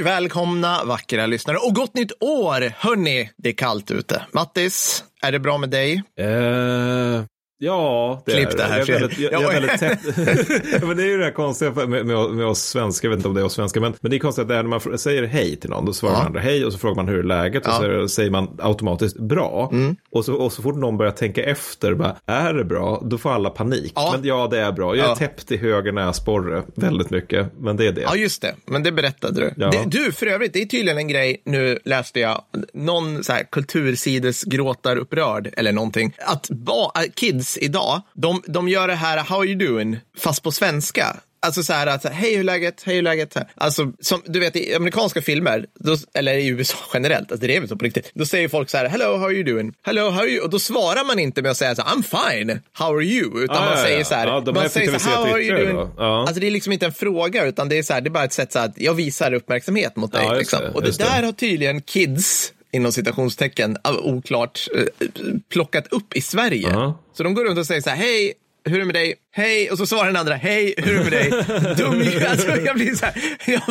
och välkomna vackra lyssnare och gott nytt år! Hörni, det är kallt ute. Mattis, är det bra med dig? Uh, Ja, det Klipp det här, jag är väldigt, jag, jag är väldigt tätt. men det är ju det här konstiga med, med, med oss svenskar, jag vet inte om det är oss svenskar, men, men det är konstigt att det är när man säger hej till någon, då svarar ja. andra hej och så frågar man hur är läget ja. och så säger man automatiskt bra. Mm. Och, så, och så fort någon börjar tänka efter, bara, är det bra? Då får alla panik. Ja. Men ja, det är bra. Jag är ja. täppt i höger näsborre väldigt mycket, men det är det. Ja, just det. Men det berättade du. Ja. Det, du, för övrigt, det är tydligen en grej, nu läste jag, någon så här kultursides gråtar upprörd eller någonting, att ba, kids idag, de de, gör det här how are you doing, fast på svenska. Alltså så här att, hej hur läget, hej hur läget. Alltså som du vet i amerikanska filmer, då, eller i USA generellt, alltså det är väl så på riktigt. Då säger folk så här, hello how are you doing? Hello how are you? Och då svarar man inte med att säga så här, I'm fine, how are you? Utan ah, man ja, säger så här, ja, man säger så här, how are you doing? Ja. Alltså det är liksom inte en fråga, utan det är så här, det är bara ett sätt så att jag visar uppmärksamhet mot dig. Liksom. Det, och det där har tydligen kids inom citationstecken, oklart, eh, plockat upp i Sverige. Uh -huh. Så de går runt och säger så här, hej, hur är det med dig? Hej! Och så svarar den andra, hej, hur är det med dig? Dum, alltså, jag blir så här, jag,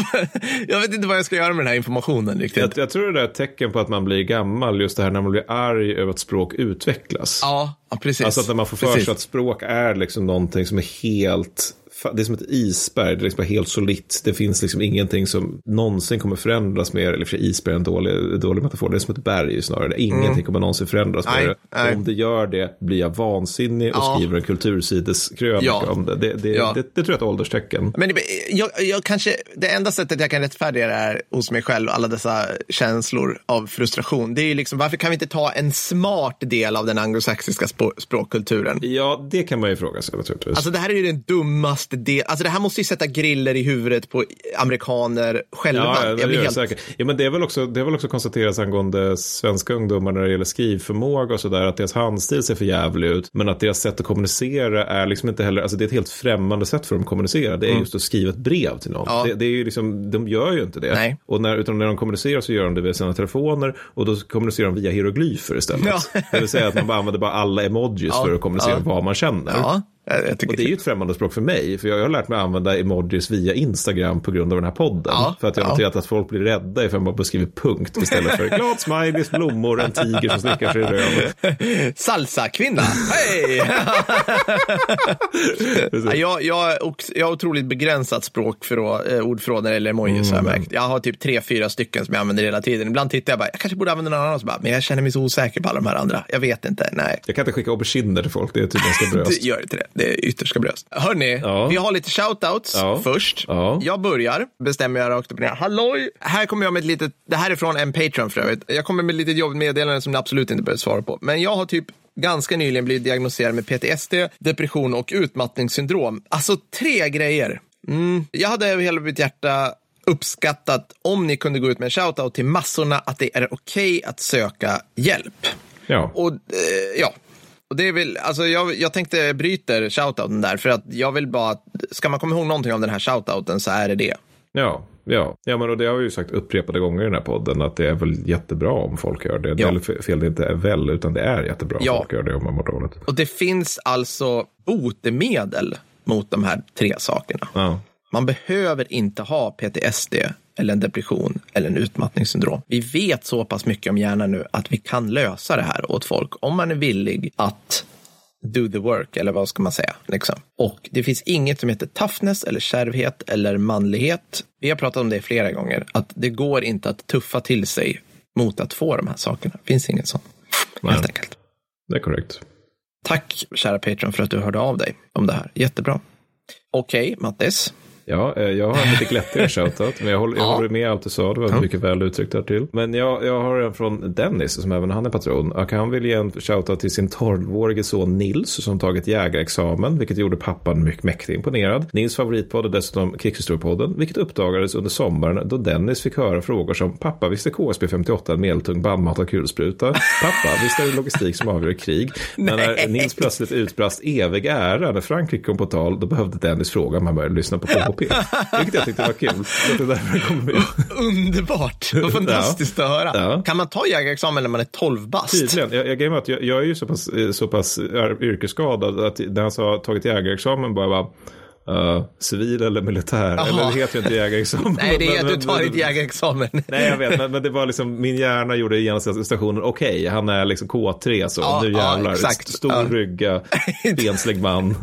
jag, vet inte vad jag ska göra med den här informationen riktigt. Jag, jag tror det är ett tecken på att man blir gammal, just det här när man blir arg över att språk utvecklas. Ja, ja precis. Alltså att när man får för sig att språk är liksom någonting som är helt det är som ett isberg, det är liksom helt solitt. Det finns liksom ingenting som någonsin kommer förändras mer, eller för isberg är en dålig, dålig metafor, det är som ett berg snarare. Ingenting mm. kommer någonsin förändras nej, mer. Nej. Om det gör det blir jag vansinnig och ja. skriver en kultursideskrönika ja. om det. Det, det, ja. det, det, tror jag är ett ålderstecken. Men jag, jag kanske, det enda sättet jag kan rättfärdiga det här hos mig själv, alla dessa känslor av frustration, det är ju liksom varför kan vi inte ta en smart del av den anglosaxiska språkkulturen? Ja, det kan man ju fråga sig naturligtvis. Alltså det här är ju den dummaste måste det, alltså det här måste ju sätta griller i huvudet på amerikaner själva. Ja, jag blir helt... säker. Ja, men det är väl också, det är väl också konstateras angående svenska ungdomar när det gäller skrivförmåga och sådär, att deras handstil ser för jävligt ut, men att deras sätt att kommunicera är liksom inte heller, alltså det är ett helt främmande sätt för dem att kommunicera. Det är mm. just att skriva ett brev till någon. Ja. Det, det, är ju liksom, de gör ju inte det. Nej. Och när, utan när de kommunicerar så gör de det via sina telefoner och då kommunicerar de via hieroglyfer istället. Ja. det vill säga att man bara använder bara alla emojis ja. för att kommunicera vad man känner. Ja. och det är ju ett främmande språk för mig, för jag har lärt mig att använda emojis via Instagram på grund av den här podden. Ja, för att jag har ja. noterat att folk blir rädda ifall man bara skriver punkt istället för glad smileys, blommor, en tiger som slickar sig i röven. Salsa-kvinna, hej! jag, jag, jag har otroligt begränsat språk för eh, ordförråd när det gäller emojis. Mm. Jag, jag har typ tre, fyra stycken som jag använder hela tiden. Ibland tittar jag bara, jag kanske borde använda någon annan, bara, men jag känner mig så osäker på alla de här andra. Jag vet inte, nej. Jag kan inte skicka auberginer till folk, det är typ ganska bröst. Gör inte det, det är ytterst bröst. Hörni, ja. vi har lite shoutouts ja. först. Ja. Jag börjar, bestämmer jag rakt upp och ner. Halloj! Här kommer jag med ett litet, det här är från en Patreon för övrigt. Jag kommer med ett litet jobbigt meddelande som ni absolut inte behöver svara på. Men jag har typ ganska nyligen blivit diagnostiserad med PTSD, depression och utmattningssyndrom. Alltså tre grejer. Mm. Jag hade över hela mitt hjärta uppskattat om ni kunde gå ut med en shoutout till massorna att det är okej okay att söka hjälp. Ja. Och eh, ja, och det är väl, alltså jag, jag tänkte bryter shoutouten där, för att jag vill bara, ska man komma ihåg någonting av den här shoutouten så är det det. Ja, ja. ja men och det har vi ju sagt upprepade gånger i den här podden, att det är väl jättebra om folk gör det. Ja. Eller fel, det inte är väl, utan det är jättebra om ja. folk gör det om man mår dåligt. Och det finns alltså botemedel mot de här tre sakerna. Ja. Man behöver inte ha PTSD eller en depression eller en utmattningssyndrom. Vi vet så pass mycket om hjärnan nu att vi kan lösa det här åt folk om man är villig att do the work, eller vad ska man säga? Liksom. Och det finns inget som heter toughness eller kärvhet eller manlighet. Vi har pratat om det flera gånger, att det går inte att tuffa till sig mot att få de här sakerna. Det finns inget sånt, Nej. helt enkelt. Det är korrekt. Tack, kära Patreon, för att du hörde av dig om det här. Jättebra. Okej, okay, Mattis. Ja, eh, jag har en lite glättigare shoutout, men jag håller, jag håller med allt du sa, det var ja. mycket väl uttryckt där till. Men jag, jag har en från Dennis, som även han är patron. Och han vill ge en shoutout till sin 12-årige son Nils, som tagit jägarexamen, vilket gjorde pappan mycket mäktigt imponerad. Nils favoritpodd är dessutom Krigshistoriepodden, vilket uppdagades under sommaren då Dennis fick höra frågor som Pappa, visste KSB 58 en medeltung bandmatad kulspruta? Pappa, visst är det logistik som avgör krig? Men när Nils plötsligt utbrast evig ära när Frankrike kom på tal, då behövde Dennis fråga om han började lyssna på KHP. Vilket jag tyckte var kul. Det Underbart. Vad fantastiskt att höra. Ja. Kan man ta jägarexamen när man är 12 bast? Tydligen. Jag, jag, jag, jag är ju så pass, så pass yrkesskadad att när han sa tagit jägarexamen bara, bara uh, civil eller militär. Aha. Eller det heter ju inte jägarexamen. Nej, det heter, du tar inte jägarexamen. Nej, jag vet, men, men, det var liksom, min hjärna gjorde genast associationen, okej, okay, han är liksom K3 så, ja, nu jävlar. Ja, Stor ja. rygga, benslig man.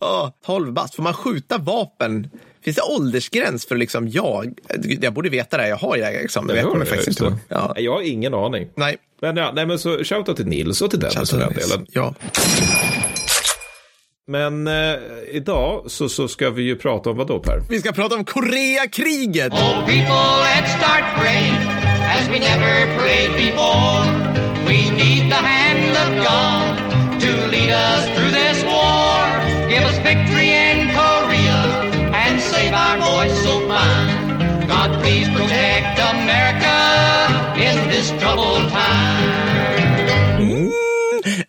ja, 12 bast, får man skjuta vapen Finns det åldersgräns för liksom jag? Jag borde veta det, jag har jägarexamen. Jag, jag kommer faktiskt inte ja. Jag har ingen aning. Nej. Men, ja, nej, men så shoutout till Nils och till Dennis för den delen. Ja. Men eh, idag så, så ska vi ju prata om vad då Per? Vi ska prata om Koreakriget! Oh people, let's start praying as we never prayed before. We need the hand of God to lead us through this war. Give us victory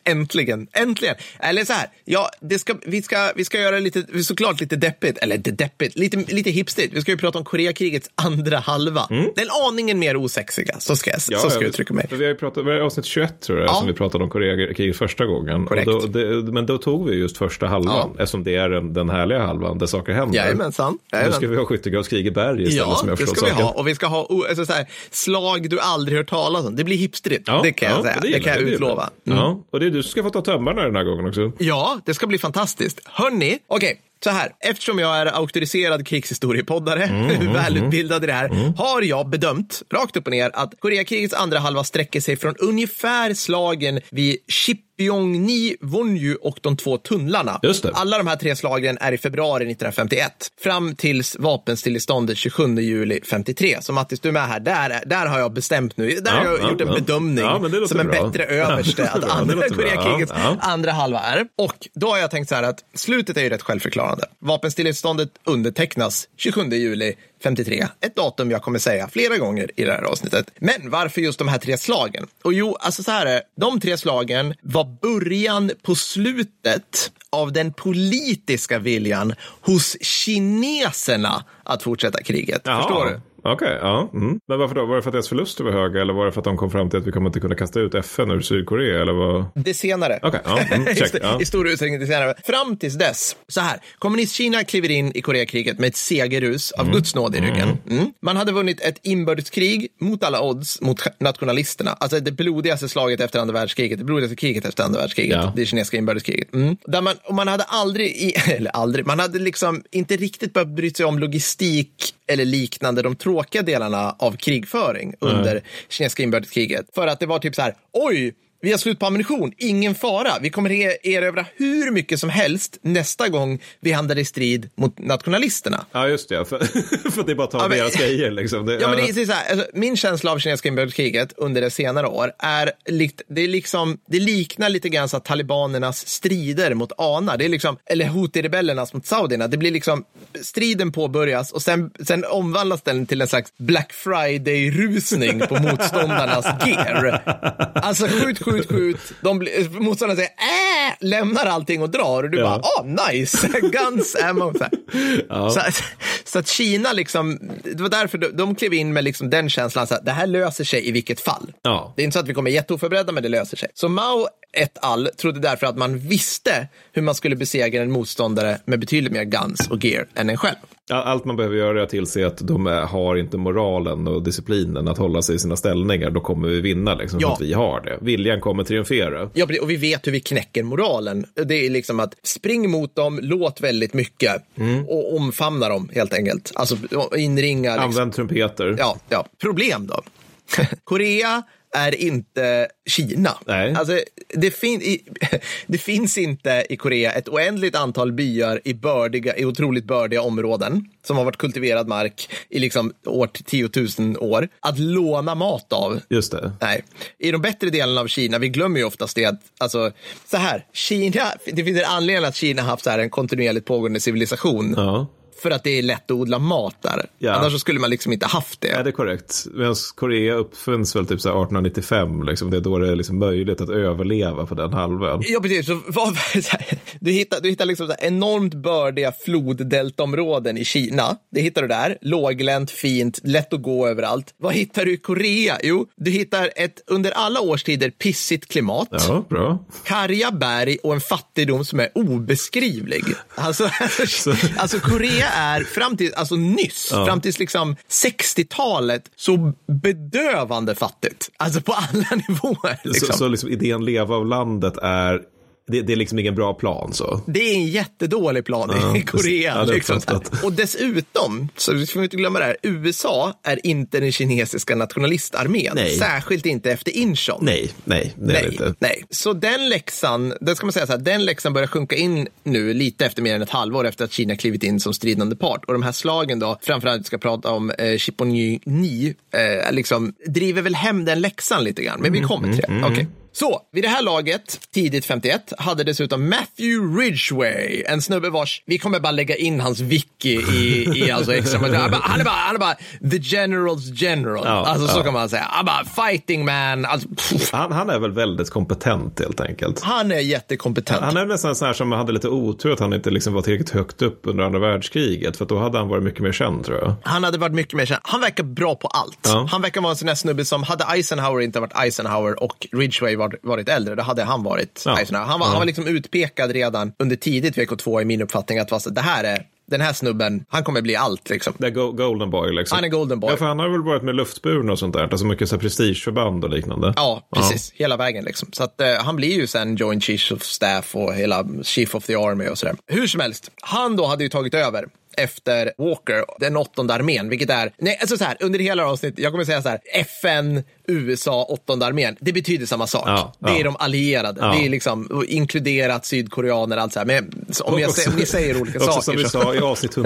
Äntligen, äntligen. Eller så här, ja, det ska, vi, ska, vi ska göra lite, såklart lite deppigt, eller inte deppigt, lite, lite hipstigt. Vi ska ju prata om Koreakrigets andra halva. Mm. Den aningen mer osexiga, så ska jag, ja, så ska jag uttrycka mig. Vi har ju pratat, var avsnitt 21 tror jag, ja. som vi pratade om Koreakriget första gången. Korrekt. Då, det, men då tog vi just första halvan, ja. eftersom det är den, den härliga halvan där saker händer. Jajamensan. Nu ska vi ha skyttegravskrig i berg istället ja, som jag det ska vi ha. Och vi ska ha alltså, så här, slag du aldrig hört talas om. Det blir hipstrigt, det kan jag säga. Det, det kan jag utlova. Mm. Ja, och det du ska få ta tömmarna den här gången också. Ja, det ska bli fantastiskt. Hörni, okej. Okay. Så här, eftersom jag är auktoriserad krigshistoriepoddare, mm, mm, välutbildad i det här, mm. har jag bedömt, rakt upp och ner, att Koreakrigets andra halva sträcker sig från ungefär slagen vid Chip Byongni, Wonju och de två tunnlarna. Alla de här tre slagen är i februari 1951 fram tills vapenstilleståndet 27 juli 53. Så Mattis, du är med här. Där, där har jag bestämt nu. Där ja, har jag ja, gjort en ja. bedömning som en bra. bättre överste att andra Koreakrigets andra halva är. Och då har jag tänkt så här att slutet är ju rätt självförklarande. Vapenstilleståndet undertecknas 27 juli 53. Ett datum jag kommer säga flera gånger i det här avsnittet. Men varför just de här tre slagen? Och jo, alltså så här är De tre slagen var början på slutet av den politiska viljan hos kineserna att fortsätta kriget. Jaha. Förstår du? Okej, okay, ja. Mm. Men varför då? Var det för att deras förluster var höga eller var det för att de kom fram till att vi kommer inte kunna kasta ut FN ur Sydkorea? Eller vad? Det senare. Okay, ja. mm, check, ja. I stor utsträckning det senare. Fram tills dess, så här, kommunistkina kliver in i Koreakriget med ett segerrus av mm. Guds nåd i ryggen. Mm. mm. Man hade vunnit ett inbördeskrig mot alla odds mot nationalisterna. Alltså det blodigaste slaget efter andra världskriget, det blodigaste kriget efter andra världskriget, ja. det kinesiska inbördeskriget. Mm. Där man, och man hade aldrig, eller aldrig, man hade liksom inte riktigt börjat bry sig om logistik eller liknande, de tråkiga delarna av krigföring under mm. kinesiska inbördeskriget. För att det var typ så här, oj, vi har slut på ammunition, ingen fara. Vi kommer erövra hur mycket som helst nästa gång vi handlar i strid mot nationalisterna. Ja, just det. För, för det är bara att ta ja, deras grejer. Liksom. Det, ja, men det är så här, alltså, min känsla av kinesiska inbördeskriget under det senare år är, det, är liksom, det liknar lite grann så talibanernas strider mot ANA, det är liksom, eller Houthi-rebellernas mot saudierna. Det blir liksom, striden påbörjas och sen, sen omvandlas den till en slags Black Friday-rusning på motståndarnas gear. Alltså, skjut skjut, skjut. De, motståndaren säger äh, lämnar allting och drar och du ja. bara, ah, nice, guns, ammo. Så, ja. så, så, att Kina liksom, det var därför de, de klev in med liksom den känslan, så att det här löser sig i vilket fall. Ja. Det är inte så att vi kommer jätteoförberedda, men det löser sig. Så Mao et al. trodde därför att man visste hur man skulle besegra en motståndare med betydligt mer guns och gear än en själv. Allt man behöver göra är att tillse att de har inte moralen och disciplinen att hålla sig i sina ställningar. Då kommer vi vinna, liksom, ja. att vi har det. Viljan kommer triumfera. Ja, och vi vet hur vi knäcker moralen. Det är liksom att spring mot dem, låt väldigt mycket mm. och omfamna dem helt enkelt. Alltså inringa. Liksom. Använd trumpeter. Ja, ja. Problem då? Korea är inte Kina. Nej. Alltså, det, fin i, det, finns inte i Korea ett oändligt antal byar i, bördiga, i otroligt bördiga områden som har varit kultiverad mark i liksom år, tiotusen år att låna mat av. Just det. Nej. I de bättre delarna av Kina, vi glömmer ju oftast det att, alltså, så här, Kina, det finns en anledning att Kina har haft så här en kontinuerligt pågående civilisation. Ja för att det är lätt att odla mat där. Ja. Annars skulle man liksom inte haft det. Ja, det är korrekt. Medan Korea uppfinns väl typ så 1895, liksom. det är då det är liksom möjligt att överleva på den halvön. Ja, precis. Så, vad, du hittar, du hittar liksom enormt bördiga floddeltaområden i Kina. Det hittar du där. Låglänt, fint, lätt att gå överallt. Vad hittar du i Korea? Jo, du hittar ett under alla årstider pissigt klimat. Ja, bra. Karga berg och en fattigdom som är obeskrivlig. Alltså, alltså Korea är fram till, alltså nyss, ja. fram till liksom 60-talet, så bedövande fattigt. Alltså på alla nivåer. Liksom. Så, så liksom idén leva av landet är det, det, är liksom ingen bra plan så. Det är en jättedålig plan ja, i Korea. Ja, liksom. Och dessutom, så vi får inte glömma det här, USA är inte den kinesiska nationalistarmén. Nej. Särskilt inte efter Inchon. Nej, nej, nej, inte. nej. Så den läxan, den ska man säga så här, den läxan börjar sjunka in nu lite efter mer än ett halvår efter att Kina klivit in som stridande part. Och de här slagen då, framförallt ska prata om eh, Chiponyny, eh, liksom driver väl hem den läxan lite grann. Men vi kommer till det. Mm, mm, okay. Så, vid det här laget, tidigt 51, hade dessutom Matthew Ridgway, en snubbe vars, vi kommer bara lägga in hans wiki i, i alltså extra, han, är bara, han, är bara, han är bara the generals general. Ja, alltså så kan man säga. Han bara fighting man. Alltså, han, han, är väl väldigt kompetent helt enkelt. Han är jättekompetent. Han är nästan sån här som hade lite otur att han inte liksom var tillräckligt högt upp under andra världskriget, för då hade han varit mycket mer känd tror jag. Han hade varit mycket mer känd. Han verkar bra på allt. Ja. Han verkar vara en sån här snubbe som, hade Eisenhower inte varit Eisenhower och Ridgway var varit äldre, då hade han varit ja. Han var, ja. han var liksom utpekad redan under tidigt VK2 i min uppfattning att det här är den här snubben, han kommer bli allt. Liksom. Det är go Golden Boy. Liksom. Han är Golden Boy. Ja, för han har väl varit med luftburen och sånt där. Alltså mycket så prestigeförband och liknande. Ja, precis. Ja. Hela vägen. Liksom. Så att, uh, han blir ju sen Joint Chief of Staff och hela Chief of the Army och sådär. Hur som helst, han då hade ju tagit över efter Walker, den åttonde armén, vilket är, nej, alltså så här, under hela avsnittet, jag kommer säga så här, FN, USA, åttonde armén, det betyder samma sak. Ja, det är de allierade. Ja. Det är liksom inkluderat sydkoreaner, allt så här. Men om, jag, om ni säger olika saker. Som vi, sa i avsnitt, som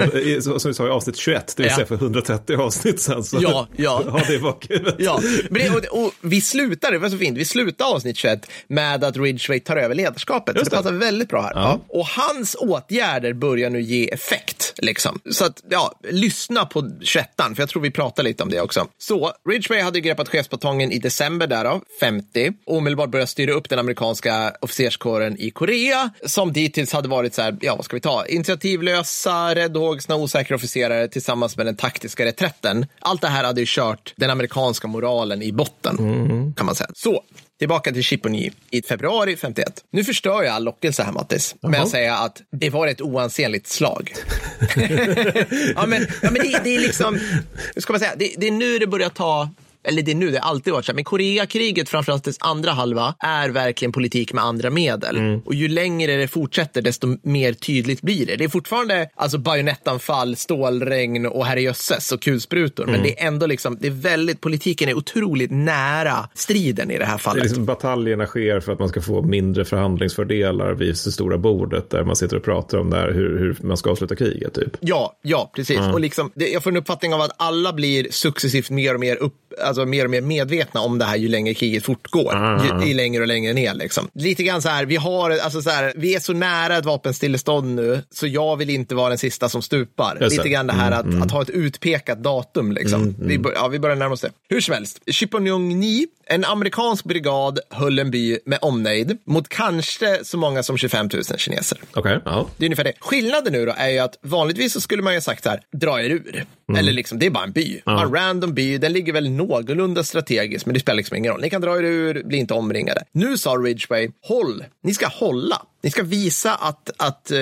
vi sa i avsnitt 21, det vill säga för 130 avsnitt sen. Så ja, ja. ja, det är bakhuvudet. Ja, men det, och, och, vi slutar, det var så fint, vi slutar avsnitt 21 med att Ridgway tar över ledarskapet. Just så det passar väldigt bra här. Ja. Och hans åtgärder börjar nu ge effekt. Liksom. Så att, ja, lyssna på 21 för jag tror vi pratar lite om det också. Så, Ridgway hade greppat chefsbatongen säsongen i december därav, 50, omedelbart började styra upp den amerikanska officerskåren i Korea, som dittills hade varit så här, ja vad ska vi ta, initiativlösa, räddhågsna, osäkra officerare tillsammans med den taktiska reträtten. Allt det här hade ju kört den amerikanska moralen i botten, mm. kan man säga. Så, tillbaka till Chipony i februari 51. Nu förstör jag all lockelse här Mattis med att säga att det var ett oansenligt slag. ja, men, ja, men det, det är liksom, ska man säga, det, det är nu det börjar ta eller det är nu, det har alltid varit så här, men Koreakriget, framförallt dess andra halva, är verkligen politik med andra medel. Mm. Och ju längre det fortsätter, desto mer tydligt blir det. Det är fortfarande alltså bajonettanfall, stålregn och herrejösses och kulsprutor, mm. men det är ändå liksom, det är väldigt, politiken är otroligt nära striden i det här fallet. Det liksom, bataljerna sker för att man ska få mindre förhandlingsfördelar vid det stora bordet där man sitter och pratar om där, hur, hur man ska avsluta kriget. Typ. Ja, ja, precis. Mm. Och liksom, det, jag får en uppfattning av att alla blir successivt mer och mer upp alltså, mer och mer medvetna om det här ju längre kriget fortgår. Ju, ju längre och längre ner. Liksom. Lite grann så här, vi, har, alltså, så här, vi är så nära ett vapenstillestånd nu, så jag vill inte vara den sista som stupar. Just Lite grann det här mm, att, mm. att, ha ett utpekat datum. Liksom. Mm, mm. vi, ja, vi börjar närma oss det. Hur som helst, Chiponyong-ni, en amerikansk brigad höll en by med omnejd mot kanske så många som 25 000 kineser. Okay, ja. Det är ungefär det. Skillnaden nu då är ju att vanligtvis så skulle man ju sagt så här, dra er ur. Mm. Eller liksom, det är bara en by. Ja. En random by, den ligger väl någorlunda strategiskt, men det spelar liksom ingen roll. Ni kan dra er ur, bli inte omringade. Nu sa Ridgway, håll, ni ska hålla. Ni ska visa att, att eh,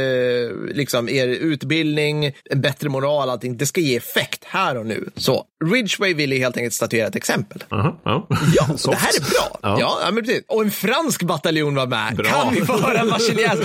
liksom er utbildning, en bättre moral, allting, det ska ge effekt här och nu. Så Ridgway ville helt enkelt statuera ett exempel. Uh -huh, ja, ja det här är bra. Ja. Ja, men precis. Och en fransk bataljon var med. Bra. Kan vi få höra Marseillais?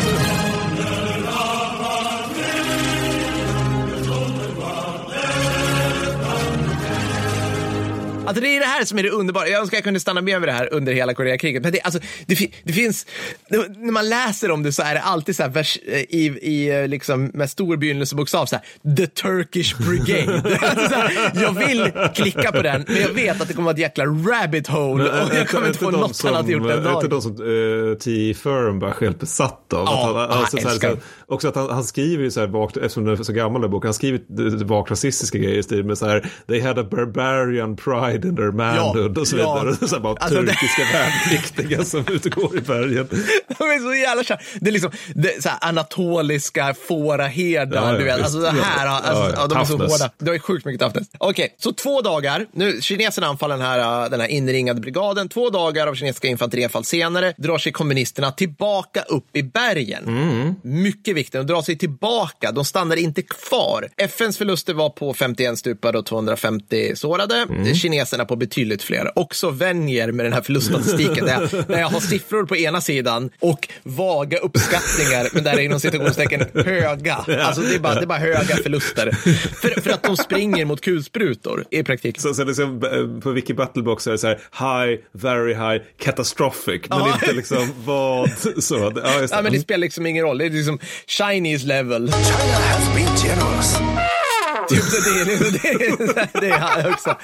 Alltså det är det här som är det underbara. Jag önskar jag kunde stanna med vid det här under hela Koreakriget. Men det, alltså, det, det finns, när man läser om det så är det alltid så här vers, i, i liksom, med stor begynnelsebokstav så här, the Turkish brigade. alltså, här, jag vill klicka på den, men jag vet att det kommer att vara ett jäkla rabbit hole men, och jag kommer inte få något som, annat gjort den dagen. Är inte de som uh, T. Fernbach helt besatt av? Ja, att han, alltså, så här, så här, också att han, han skriver ju så här, bak, eftersom den är så gammal den boken, han skriver vagt rasistiska grejer i stil med så här, they had a barbarian pride in their manhood ja, och så vidare. Ja. Så bara alltså, turkiska det... värnpliktiga som ute och går i bergen. De är så jävla kär. Det är liksom det, så här, anatoliska fåraherdar, ja, du vet. Alltså det här, alltså, ja, de är så hårda. Det är sjukt mycket toughness. Okej, okay, så två dagar, nu kineserna anfaller den här, den här inringade brigaden, två dagar av kinesiska infanterianfall senare drar sig kommunisterna tillbaka upp i bergen. Mm. Mycket viktigt, de drar sig tillbaka, de stannar inte kvar. FNs förluster var på 51 stupade och 250 sårade, mm. Kineserna på betydligt fler. Också vänjer med den här förluststatistiken, där, jag, där jag har siffror på ena sidan och vaga uppskattningar, men där är inom citationstecken höga. Alltså det är bara, det är bara höga förluster. För, för att de springer mot kulsprutor i praktiken. Så, så liksom, eh, på Wiki Battlebox är det så här high, very high, catastrophic, men ja. inte liksom vad så. Ja, ja, men det spelar liksom ingen roll. Det är liksom Chinese level. China has been generous. Typ det det, det, det är också.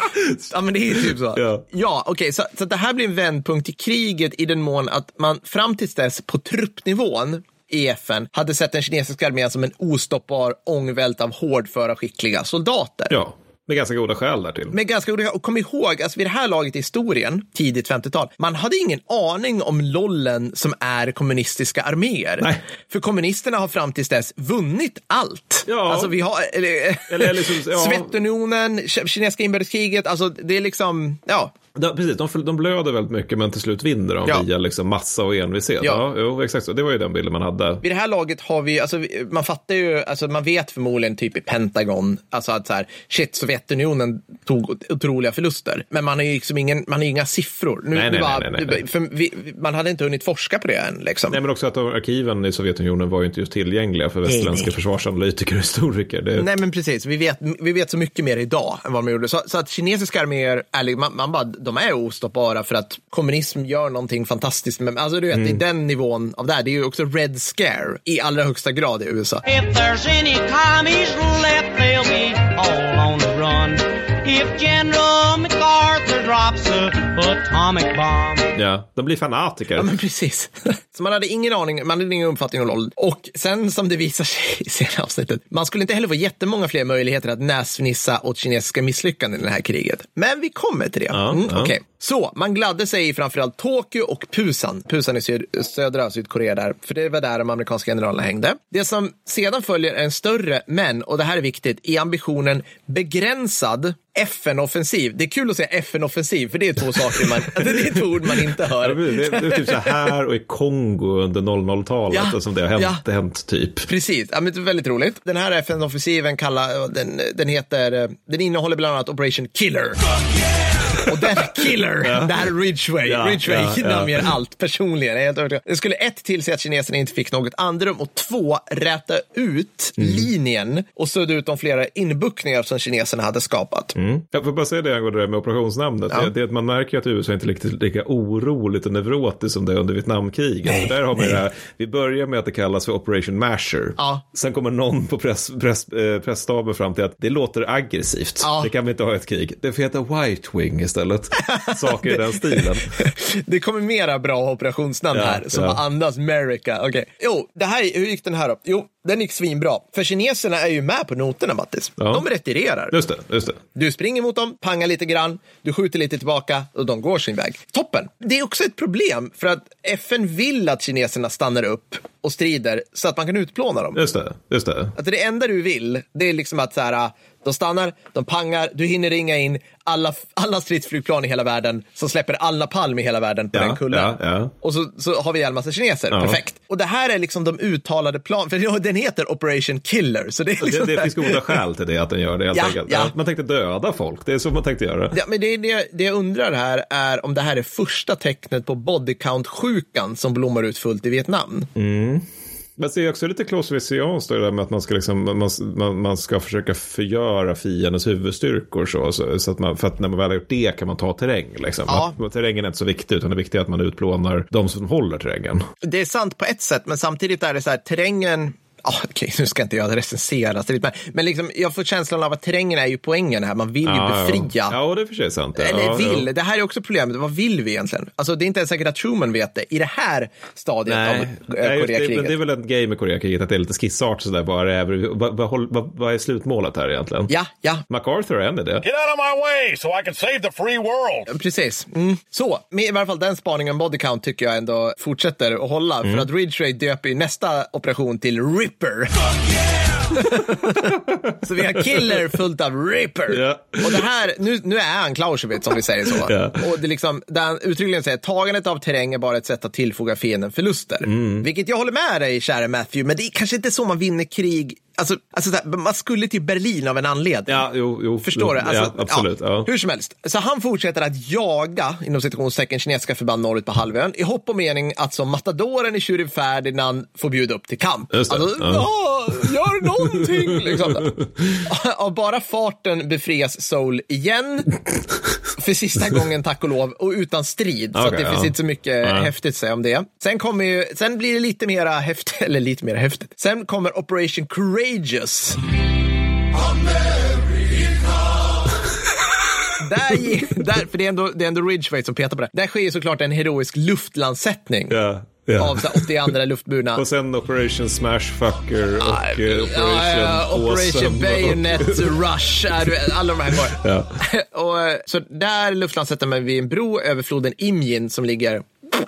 Ja, men det är typ så. Ja, ja okej, okay, så, så det här blir en vändpunkt i kriget i den mån att man fram tills dess på truppnivån i FN hade sett den kinesiska armén som en ostoppbar ångvält av hårdföra skickliga soldater. Ja. Med ganska goda skäl därtill. Med ganska goda Och kom ihåg, alltså vid det här laget i historien, tidigt 50-tal, man hade ingen aning om lollen som är kommunistiska arméer. Nej. För kommunisterna har fram tills dess vunnit allt. Ja. Alltså vi har, eller, eller liksom, ja. Sovjetunionen, kinesiska inbördeskriget, alltså det är liksom, ja, Ja, precis, de, de blöder väldigt mycket men till slut vinner de ja. via liksom massa och envishet. Ja. ja, jo, exakt så. Det var ju den bilden man hade. Vid det här laget har vi, alltså, man fattar ju, alltså, man vet förmodligen typ i Pentagon, alltså att så här, shit, Sovjetunionen tog otroliga förluster. Men man har ju liksom ingen, man har inga siffror. Nu, nej, nej, bara, nej, nej, nej. Vi, man hade inte hunnit forska på det än. Liksom. Nej, men också att arkiven i Sovjetunionen var ju inte just tillgängliga för västerländska nej, försvarsanalytiker och historiker. Det... Nej, men precis. Vi vet, vi vet så mycket mer idag än vad man gjorde. Så, så att kinesiska arméer, är, man, man bara, de är ostoppbara för att kommunism gör någonting fantastiskt. Men alltså du vet, mm. i den nivån av det här, det är ju också Red Scare i allra högsta grad i USA. If there's any commies left, they'll be all on the run. If General MacArthur drops a atomic bomb. Ja, de blir fanatiker. Ja, men precis. Så man hade ingen aning, man hade ingen uppfattning om LOL. Och sen som det visar sig i senare avsnittet, man skulle inte heller få jättemånga fler möjligheter att näsfnissa åt kinesiska misslyckanden i det här kriget. Men vi kommer till det. Ja, mm, ja. Okay. Så man gladde sig i framförallt Tokyo och Pusan. Pusan i syd södra Sydkorea där, för det var där de amerikanska generalerna hängde. Det som sedan följer är en större, men, och det här är viktigt, i ambitionen begränsad FN-offensiv. Det är kul att säga FN-offensiv, för det är två saker man, det är två ord man inte hör. Ja, det, är, det, är typ så här och i Kongo under 00-talet ja, som det har hänt, ja. hänt typ. Precis, ja, men det är väldigt roligt. Den här FN-offensiven kallar, den, den heter, den innehåller bland annat Operation Killer. Och den killer, ja. det här är Ridgeway. Ja, Ridgeway ja, namnger allt personligen. Det skulle ett tillse att kineserna inte fick något andrum och två räta ut mm. linjen och sudda ut de flera inbuktningar som kineserna hade skapat. Mm. Jag får bara säga det angående det med operationsnamnet. Det, att man märker att USA inte är lika, lika oroligt och neurotiskt som det under Vietnamkriget. Nej, där har man det här, vi börjar med att det kallas för Operation Masher. Sen kommer någon på press, press, eh, pressstaben fram till att det låter aggressivt. Det kan vi inte ha ett krig. Det får heta White Wing istället. Saker i den stilen. det kommer mera bra operationsnamn ja, här som ja. andas America. Okay. Jo, det här, hur gick den här då? Jo, den gick svinbra. För kineserna är ju med på noterna, Mattis. Ja. De retirerar. Just det, just det. Du springer mot dem, pangar lite grann, du skjuter lite tillbaka och de går sin väg. Toppen! Det är också ett problem för att FN vill att kineserna stannar upp och strider så att man kan utplåna dem. Just det, just det. Att det enda du vill, det är liksom att så här, de stannar, de pangar, du hinner ringa in alla, alla stridsflygplan i hela världen som släpper all napalm i hela världen på ja, den kullen. Ja, ja. Och så, så har vi en massa kineser, perfekt. Och det här är liksom de uttalade plan, för den heter Operation Killer. Så det, är liksom det, det finns goda skäl till det, att den gör det helt ja, enkelt. Ja. Man tänkte döda folk, det är så man tänkte göra. Ja, men det, det, det jag undrar här är om det här är första tecknet på body count-sjukan som blommar ut fullt i Vietnam. Mm. Men det är också lite Clausewitzianskt det där med att man ska, liksom, man, man, man ska försöka förgöra fiendens huvudstyrkor. Så, så, så, att man, för att när man väl har gjort det kan man ta terräng. Liksom. Ja. Att, terrängen är inte så viktig, utan det viktiga är att man utplånar de som håller terrängen. Det är sant på ett sätt, men samtidigt är det så här, terrängen Oh, okay, nu ska inte jag recensera, men, men liksom, jag får känslan av att terrängen är ju poängen här. Man vill ju Ja, befria. Ja, ja det är för sig sant. Ja, Eller ja, vill, ja. det här är också problemet. Vad vill vi egentligen? Alltså, det är inte ens säkert att Truman vet det i det här stadiet Nej, av äh, just det, men Koreakriget. det är väl en grej med Koreakriget att det är lite skissart sådär. Vad är, det- vad, vad, vad, vad är slutmålet här egentligen? Ja, ja, MacArthur är ändå det. Get out of my way so I can save the free world. precis. Mm. Så, med i varje fall den spaningen body count tycker jag ändå fortsätter att hålla. Mm. För att Ridgeway döper ju nästa operation till Ripper. så vi har Killer fullt av Ripper. Ja. Och det här, nu, nu är han Clausewitz om vi säger så. Ja. Och det liksom, där han uttryckligen säger tagandet av terräng är bara ett sätt att tillfoga fienden förluster. Mm. Vilket jag håller med dig, kära Matthew, men det är kanske inte så man vinner krig. Alltså, alltså så här, man skulle till Berlin av en anledning. Ja, jo, jo. Förstår jo, du? Alltså, ja, absolut. Ja. Hur som helst. Så han fortsätter att jaga, inom citationstecken, kinesiska förband norrut på halvön i hopp och mening att som matadoren i Tjuren Ferdinand får bjuda upp till kamp. Alltså, gör någonting! Liksom. Av bara farten befrias Soul igen. För sista gången, tack och lov, och utan strid. Så att Okej, det finns ja. inte så mycket Nej. häftigt att säga om det. Sen, kommer ju, sen blir det lite mera häftigt, eller lite mera häftigt. Sen kommer Operation Courageous. Där, där, för det är, ändå, det är ändå Ridgeway som petar på det. Där sker ju såklart en heroisk luftlandsättning Ja, ja. av så 82 luftburna. Och sen Operation Smashfucker och Ah, Operation ja, Operation Awesome. Bayonet Rush, alla de här går. Ja. och, eh, så där luftlandsätter man vid en bro över floden Imjin som ligger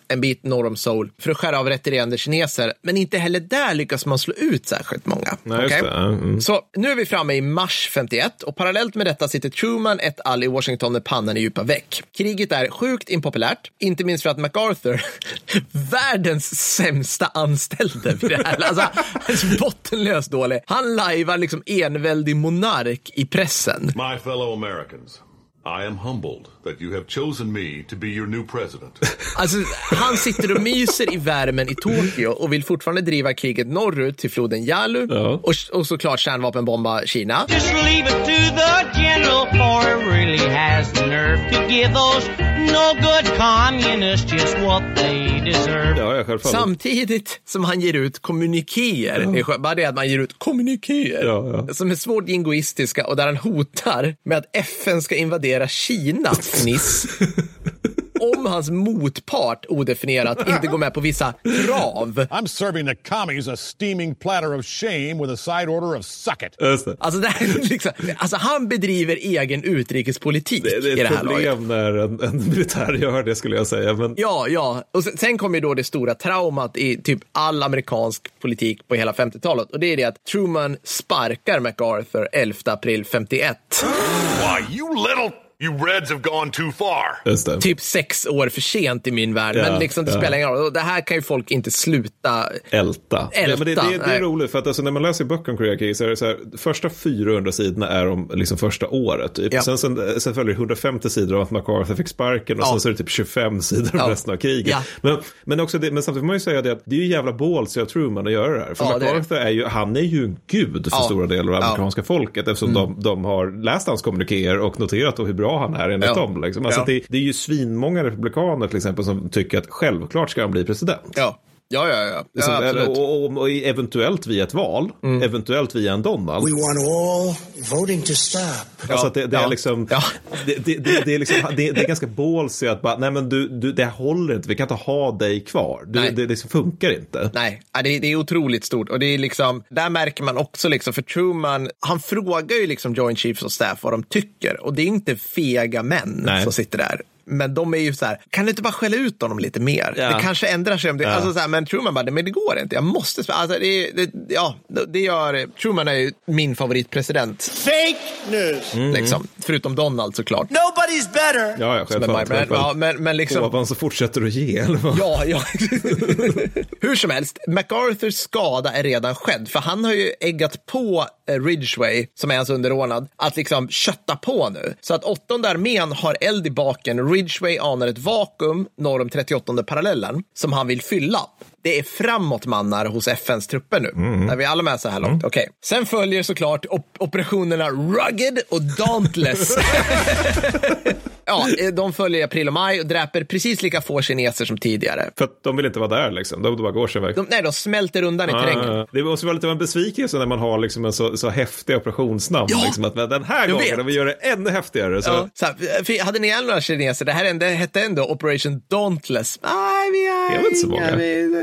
en bit norr om Seoul för att skära av retirerande kineser. Men inte heller där lyckas man slå ut särskilt många. Nej. Ja, mm. Så nu är vi framme i mars 51 och parallellt med detta sitter Truman ett all i Washington med pannan i djupa veck. Kriget är sjukt impopulärt, inte minst för att MacArthur, världens sämsta anställde vid det här, alltså bottenlöst dålig. Han lajvar liksom enväldig monark i pressen. My fellow Americans, I am humbled that you have chosen me to be your new president. Alltså, han sitter och myser i värmen i Tokyo och vill fortfarande driva kriget norrut till floden Yalu Ja. och, och såklart kärnvapenbomba Kina. Just leave it to the general, for he really has the nerve to give those no good communists just what they deserve. Ja, ja, självfallet. Samtidigt som han ger ut kommunikéer. Det är skönt. Bara det att man ger ut kommunikéer. Ja, ja. Som är svårt jingoistiska och där han hotar med att FN ska invadera Kina, fniss. om hans motpart, odefinierat, inte går med på vissa krav. I'm serving the commies a steaming platter of shame with a side order of suck it. Det. Alltså, det här, är liksom, alltså han bedriver egen utrikespolitik Det, det i är det ett här laget. problem när en, en militär gör det skulle jag säga. Men Ja, ja. Och sen, sen kommer ju då det stora traumat i typ all amerikansk politik på hela 50-talet. Och det är det att Truman sparkar MacArthur 11 april 51. Why, you little... You Reds have gone too far. just det. Typ sex år för sent i min värld. Ja, men liksom, det ja. spelar ingen roll. Det här kan ju folk inte sluta. Älta. Älta, Ja, men det, det, det är roligt för att alltså, när man läser böcker om Koreakriget så är det så här, första 400 sidorna är om liksom första året. Typ. Ja. Sen, sen, sen följer det 150 sidor om att MacArthur fick sparken och Ja. sen så är det typ 25 sidor om Ja. resten av kriget. Ja. Men, men, också det, men samtidigt får man ju säga det att det är ju jävla ballsy av Truman att göra det här. För. MacArthur är ju, han är ju en gud för Ja. stora delar av Ja. Mm. amerikanska folket eftersom de, de har läst hans kommunikéer och noterat hur bra han är enligt Ja. dem. Liksom. Alltså Ja. det, det är ju svinmånga republikaner till exempel som tycker att självklart ska han bli president. Ja, ja, ja. ja. ja Som- absolut. Mm. och, och, och eventuellt via ett val, eventuellt via en Donald. We want all voting to stop. Alltså att det, det Ja. är liksom, Ja. det, det, det, är liksom det, det är ganska ballsy att bara, nej men du, du, det håller inte, vi kan inte ha dig kvar. Du, Nej. det, det liksom funkar inte. Nej, ja, det, det är otroligt stort. Och det är liksom, där märker man också, liksom, för Truman, han frågar ju liksom Joint Chiefs of Staff vad de tycker. Och det är inte fega män Nej. som sitter där. Men de är ju så här, kan du inte bara skälla ut honom lite mer? Ja. Det kanske ändrar sig om det. Ja. Alltså så här, men Truman bara, men det går inte. Jag måste, sp- alltså det, det, ja, det gör, Truman är ju min favoritpresident. Fake news. Liksom. Förutom Donald såklart. Nobody's better. Ja, ja, Men, självfallet. men, självfallet. ja, men, men liksom. Ovan så fortsätter du ge, eller vad? Ja, ja. Hur som helst, MacArthurs skada är redan skedd, för han har ju äggat på Eh, Ridgeway, som är hans underordnad, att liksom kötta på nu. Så att åttonde armén har eld i baken. Ridgeway anar ett vakuum norr om 38 parallellen som han vill fylla det är framåtmannar hos FNs trupper nu. Är vi alla med så här långt? Okej. Sen följer såklart op operationerna Rugged och Dauntless. ja, eh, de följer i april och maj och dräper precis lika få kineser som tidigare. För att de vill inte vara där liksom. De bara går sin väg. De, nej, de smälter undan i terrängen. Det måste vara lite av en besvikelse när man har liksom en så, så häftig operationsnamn. Ja. Liksom, att den här gången, vet. vi gör det ännu häftigare. Så, Ja, så här, för hade ni ihjäl några kineser? Det här hette ändå Operation Dauntless. Nej, vi har Det väl inte så många.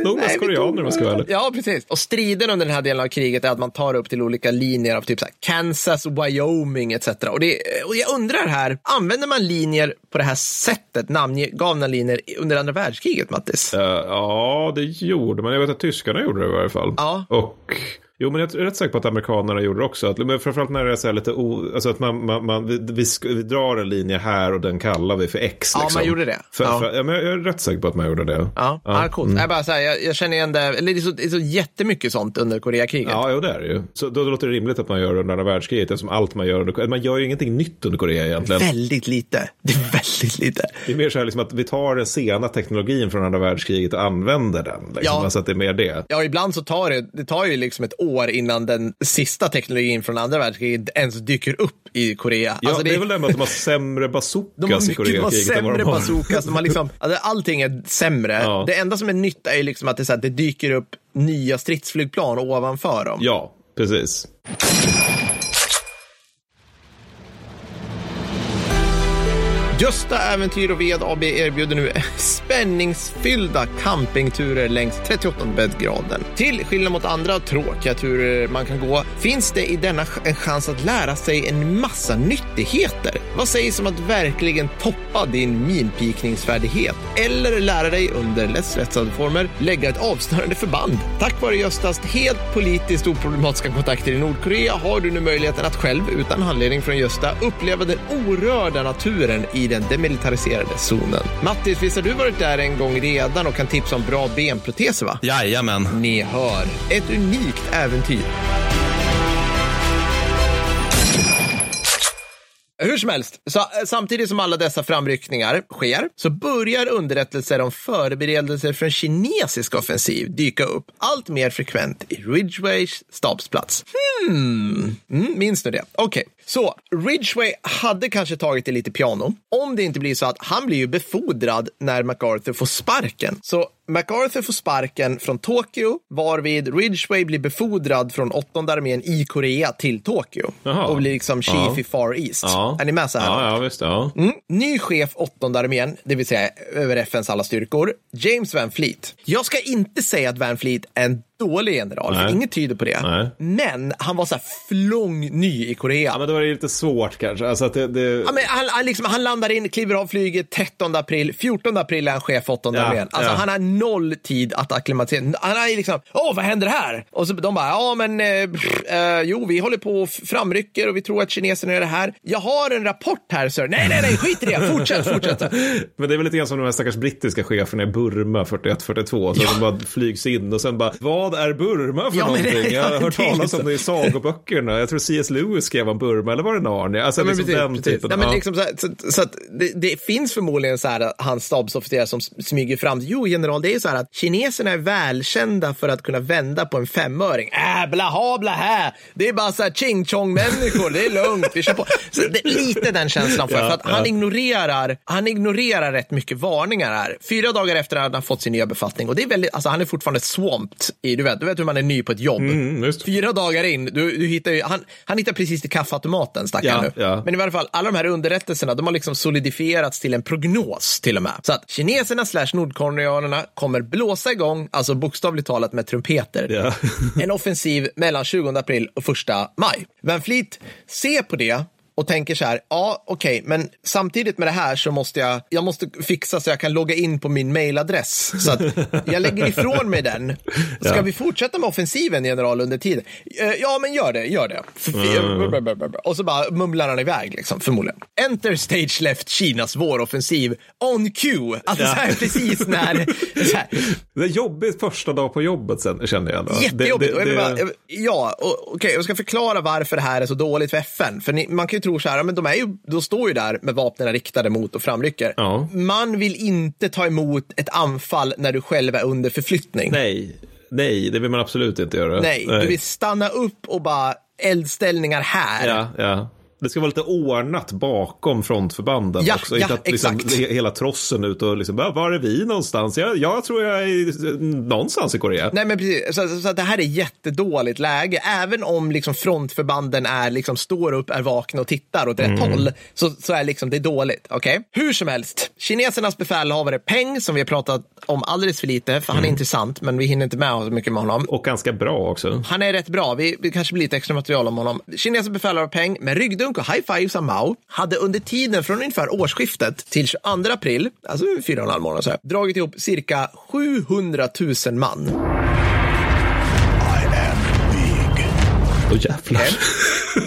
Nog nej, mest koreaner, om jag ska vara ärlig. Ja, precis. Och striden under den här delen av kriget är att man tar upp till olika linjer av typ så Kansas, Wyoming etc. Och, det, och jag undrar här, använder man linjer på det här sättet, namngivna linjer under andra världskriget, Mattis? Eh, ja, det gjorde man. Jag vet att tyskarna gjorde det i varje fall. Ja. Och Jo, men jag är rätt säker på att amerikanerna gjorde det också. Att, men framförallt när det är så här lite o, alltså att man, man, man vi, vi, vi drar en linje här och den kallar vi för X. Ja, liksom. man gjorde det. För, Ja. För, ja, men jag är rätt säker på att man gjorde det. Ja, ja. coolt. Jag, bara så här, jag, jag känner igen det, eller det är, så, det är så jättemycket sånt under Koreakriget. Ja, jo, det är det ju. Så då, då låter det rimligt att man gör det under andra världskriget eftersom allt man gör under, man gör ju ingenting nytt under Korea egentligen. Väldigt lite. Det är väldigt lite. Det är mer så här liksom att vi tar den sena teknologin från andra världskriget och använder den. Liksom. Ja. Alltså att det är mer det. Ja, ibland så tar det, det tar ju liksom ett år innan den sista teknologin från andra världskriget ens dyker upp i Korea. Ja, Alltså, det är väl det med att de har sämre bazookas de i mycket de har sämre de har. bazookas. De har liksom, alltså, allting är sämre. Ja. Det enda som är nytt är liksom att det, så här, det dyker upp nya stridsflygplan ovanför dem. Ja, precis. Gösta Äventyr och Ved AB erbjuder nu spänningsfyllda campingturer längs 38 bäddgraden. Till skillnad mot andra tråkiga turer man kan gå finns det i denna en chans att lära sig en massa nyttigheter. Vad sägs om att verkligen toppa din minpikningsfärdighet? Eller lära dig under lättstressade former lägga ett avsnörande förband? Tack vare Göstas helt politiskt oproblematiska kontakter i Nordkorea har du nu möjligheten att själv, utan handledning från Gösta, uppleva den orörda naturen i den demilitariserade zonen. Mattis, visst har du varit där en gång redan och kan tipsa om bra benproteser, va? Jajamän. Ni hör, ett unikt äventyr. Hur som helst, så, eh, samtidigt som alla dessa framryckningar sker så börjar underrättelser om förberedelser för en kinesisk offensiv dyka upp allt mer frekvent i Ridgeways stabsplats. Hmm, mm, minns du det? Okej, så Ridgway hade kanske tagit det lite piano om det inte blir så att han blir ju befordrad när MacArthur får sparken. Så MacArthur får sparken från Tokyo varvid Ridgway blir befordrad från åttonde armén i Korea till Tokyo Jaha. och blir liksom chief Ja. i Far East. Ja. Är ni med så här? Ja, ja visst. Ja. Mm. Ny chef åttonde armén, det vill säga över FNs alla styrkor, James Van Fleet. Jag ska inte säga att Van Fleet är en dålig general, för Nej. inget tyder på det. Nej. Men han var så här flång ny i Korea. ja, men då är det lite svårt kanske. Alltså att det, det... Ja, men han, han, liksom, han landar in, kliver av flyget 13 april. 14 april är han chef för åttonde Ja, armén. Alltså, ja. Han har noll tid att acklimatisera. Han är liksom, åh, vad händer här? Och så de bara, ja, men eh, eh, jo, vi håller på och framrycker och vi tror att kineserna gör det här. Jag har en rapport här, sir. Nej, nej, nej, skit i det. Fortsätt, fortsätt. Men det är väl lite grann som de här stackars brittiska cheferna i Burma 41-42. Så de bara flygs in och sen bara, vad är Burma för Ja, men det- någonting? Jag har ja, hört talas om det i sagoböckerna. Jag tror C.S. Lewis skrev om Burma, eller var det Narnia? Alltså Ja, liksom precis, den precis. typen. Nej, men ja. liksom så, här, så, så att det, det finns förmodligen så här att hans stabsofficerare som smyger fram. Jo, general, det är så här att kineserna är välkända för att kunna vända på en femöring. Äh, blaha, blaha. Det är bara så här ching chong människor. Det är lugnt. Vi kör på. Så det lite den känslan för, Ja, för att han ja. ignorerar. Han ignorerar rätt mycket varningar här. Fyra dagar efter att han fått sin nya befattning och det är väldigt, alltså han är fortfarande swamped i, du vet, du vet hur man är ny på ett jobb. Mm, just. Fyra dagar in, du, du hittar ju, han, han hittar precis till kaffeautomaten, stackaren Ja, nu. ja. Men i varje fall, alla de här underrättelserna, de har liksom solidifierats till en prognos till och med. Så att kineserna slash nordkoreanerna kommer blåsa igång, alltså bokstavligt talat med trumpeter, Ja. en offensiv mellan 20 april och 1 maj. Van Fleet ser på det och tänker så här, ja okej, men samtidigt med det här så måste jag, jag måste fixa så jag kan logga in på min mailadress. Så att jag lägger ifrån mig den. Ska Ja. vi fortsätta med offensiven, general, under tiden? Eh, Ja, men gör det, gör det. F- Och så bara mumlar han iväg, liksom, förmodligen. Enter stage left Kinas våroffensiv on cue. Alltså så här precis när... Så här, Det är jobbigt första dag på jobbet sen, känner jag. Då. Jättejobbigt. Det, det, bara, det, jag- ja, okej, jag ska förklara varför det här är så dåligt för FN. För ni, man kan ju tro tror så här, men de, är ju, de står ju där med vapnen riktade mot och framrycker. Ja. Man vill inte ta emot ett anfall när du själv är under förflyttning. Nej, nej, det vill man absolut inte göra. Nej, du vill stanna upp och bara eldställningar här. Ja, ja. Det ska vara lite ordnat bakom frontförbanden Ja, också. ja, inte att liksom, exakt. he- hela trossen ut och liksom, "Va, var är vi någonstans? Jag, jag tror jag är någonstans i Korea. Nej, men precis. Så, så, så det här är jättedåligt läge. Även om liksom frontförbanden är, liksom, står upp, är vakna och tittar åt rätt Mm. håll, så, så är liksom, det är dåligt. Okej? Hur som helst, kinesernas befälhavare Peng, som vi har pratat om alldeles för lite, för han är Mm. intressant, men vi hinner inte med så mycket med honom. Och ganska bra också. Han är rätt bra. Vi, vi kanske blir lite extra material om honom. Kineser befälhavare Peng med ryggdunk och high fives av Mao hade under tiden från ungefär årsskiftet till 22 april, alltså fyra och en halv månad, så här, dragit ihop cirka 700 000 man. Åh jävlar.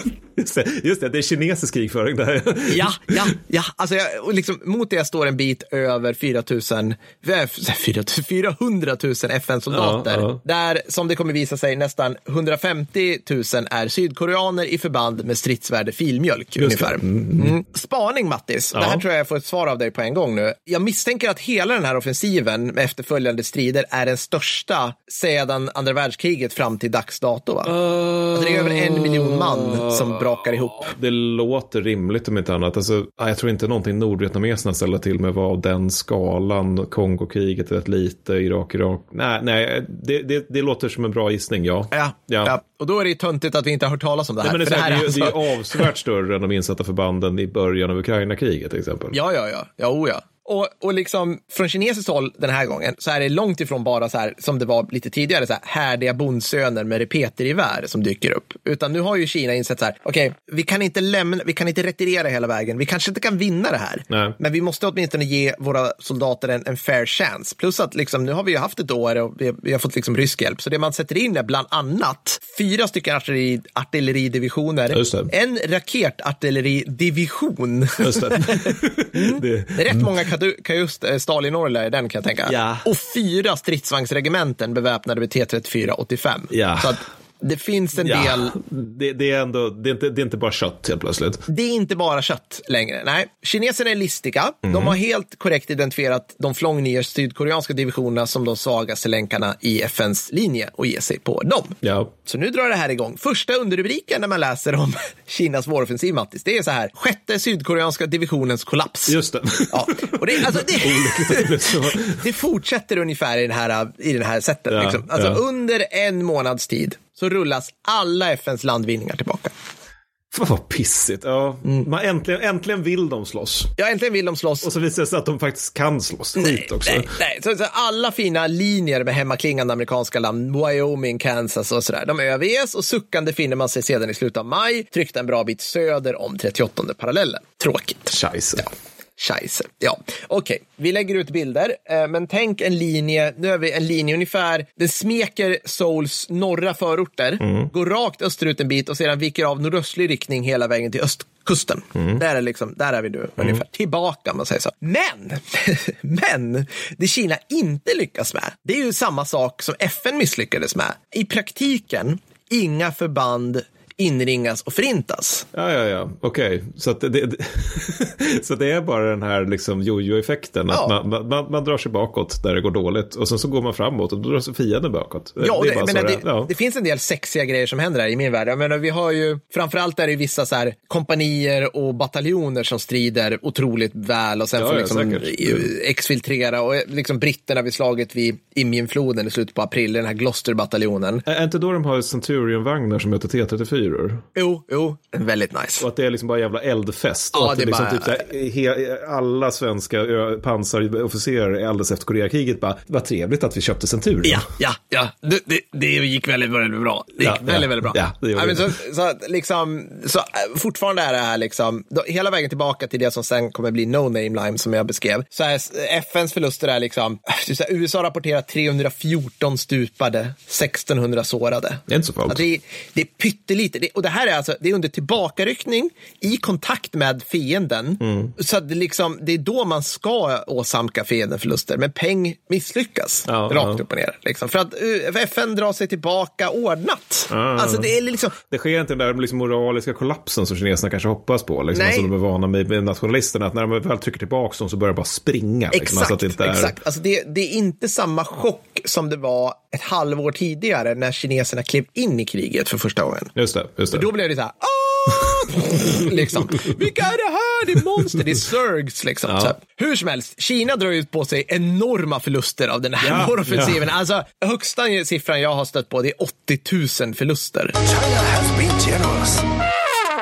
Just det, just det, det är kinesisk krigföring där. Ja, ja, ja. Alltså jag, och liksom, mot det står en bit över 4 000, eh, 4 000 400 000 FN-soldater. Ja, ja. Där, som det kommer visa sig, nästan 150 000 är sydkoreaner i förband med stridsvärde filmjölk. ungefär. Mm. Spaning, Mattis. Det här tror jag jag får ett svar av dig på en gång nu. Jag misstänker att hela den här offensiven med efterföljande strider är den största sedan andra världskriget fram till dags dato. Va? Alltså, det är över en miljon man som brakar ihop. Det låter rimligt om inte annat. Alltså, ja, jag tror inte någonting nordvietnameserna ställer till med var av den skalan. Kongokriget rätt lite, Irak, Irak. Nej, nej det, det, det låter som en bra gissning, ja. Ja, ja. Och då är det ju töntigt att vi inte har hört talas om det här. Nej, men det, är här, det, är, alltså- det är ju avsevärt större än de insatta förbanden i början av Ukraina-kriget till exempel. Ja, ja, ja. Ja, oh, ja. Och, och liksom från kinesiskt håll den här gången så är det långt ifrån bara så här som det var lite tidigare, så här härdiga bondsöner med repetergevär som dyker upp. Utan nu har ju Kina insett så här, okej, vi kan inte lämna, vi kan inte retirera hela vägen. Vi kanske inte kan vinna det här, Nej. men vi måste åtminstone ge våra soldater en, en fair chance. Plus att liksom, nu har vi ju haft ett år och vi, vi har fått liksom rysk hjälp. Så det man sätter in är bland annat fyra stycken artilleri, artilleridivisioner, en raketartilleridivision. Just det. det. Det rätt många kajust eh, Stalin-orlar i den kan jag tänka. Ja. Och fyra stridsvagnsregementen beväpnade med T34-85. Ja. Så att det finns en Ja, del. det, det är ändå, det är, inte, det är inte bara kött helt plötsligt. Det är inte bara kött längre. Nej, kineserna är listiga. Mhm. De har helt korrekt identifierat de flångnier sydkoreanska divisionerna som de svagaste länkarna i FNs linje och ger sig på dem. Ja. Så nu drar det här igång. Första underrubriken när man läser om Kinas våroffensiv, Mattis, det är så här. Sjätte sydkoreanska divisionens kollaps. Just det. Ja, och det, alltså, det det, fortsätter ungefär i, den här, i den här sättet. Ja, liksom. alltså. Under en månads tid så rullas alla FNs landvinningar tillbaka. Fan vad pissigt. Ja. Man äntligen, äntligen vill de slåss. Ja, äntligen vill de slåss. Och så visar det sig att de faktiskt kan slåss. Skit också. Nej, nej. Så, så alla fina linjer med hemmaklingande amerikanska namn, Wyoming, Kansas och sådär, de överges och suckande finner man sig sedan i slutet av maj, tryckta en bra bit söder om 38 parallellen. Tråkigt. Scheisse. Scheisse. Ja, okej. Vi lägger ut bilder, eh, men tänk en linje. Nu har vi en linje ungefär. Den smeker Souls norra förorter, går rakt österut en bit och sedan viker av nordöstlig riktning hela vägen till östkusten. Där, är liksom, där är vi nu, ungefär. Tillbaka, om man säger så. Men, men, det Kina inte lyckas med, det är ju samma sak som FN misslyckades med. I praktiken, inga förband inringas och förintas. Ja, ja, ja. Okej. Så, att det, så det är bara den här liksom jojo-effekten. Att Ja. man, man, man drar sig bakåt där det går dåligt. Och sen så går man framåt och då drar sig fienden bakåt. Ja, det det, men det, ja. det finns en del sexiga grejer som händer här i min värld. Jag menar, vi har ju, framförallt är det vissa så här kompanier och bataljoner som strider otroligt väl och sen Ja, får liksom säkert. i- exfiltrera. Och liksom britterna vid slaget vid Imjinfloden i slutet på april, den här Gloucester-bataljonen. Är inte då de har Centurion-vagnar som möter T34? Jo, jo, väldigt nice. Och att det är liksom bara jävla eldfest. Ja, och att det är liksom bara- typ här, he, alla svenska pansarofficerare alldeles efter Koreakriget bara, vad trevligt att vi köpte Centurion. Ja, ja, ja. Det, det, det gick väldigt, väldigt bra. Det gick Ja, väldigt, ja. väldigt bra. Ja, det gjorde det. så, så, liksom, så äh, fortfarande är det här liksom, då, hela vägen tillbaka till det som sen kommer bli no name lime som jag beskrev. Så här, FNs förluster är liksom, här, USA rapporterar 314 stupade, 1600 sårade. Det är inte så farligt. Ja, det, är, det är pyttelite lite, och det här är alltså, det är under tillbakaryckning i kontakt med fienden. Mm. Så det, liksom, det är då man ska åsamka fienden förluster, men Peng misslyckas Ja, rakt ja. upp och ner. Liksom. För att uh, FN drar sig tillbaka ordnat. Ja. Alltså det är liksom, Det sker inte den där liksom moraliska kollapsen som kineserna kanske hoppas på. Liksom, Nej. som de är vana med, nationalisterna. Att när de väl trycker tillbaka dem så börjar det bara springa. Liksom. Exakt, Alltså att det inte är... exakt. Alltså det, det är inte samma chock som det var ett halvår tidigare när kineserna klev in i kriget för första gången. Just det. Just det. Då blev det så här, "Ah!" liksom. Vilka är det här? Det är monster, det är Zergs liksom. Ja. Hur som helst, Kina drar ut på sig enorma förluster av den här Ja, våroffensiven. Alltså, högsta siffran jag har stött på, det är 80 000 förluster. China has been generous.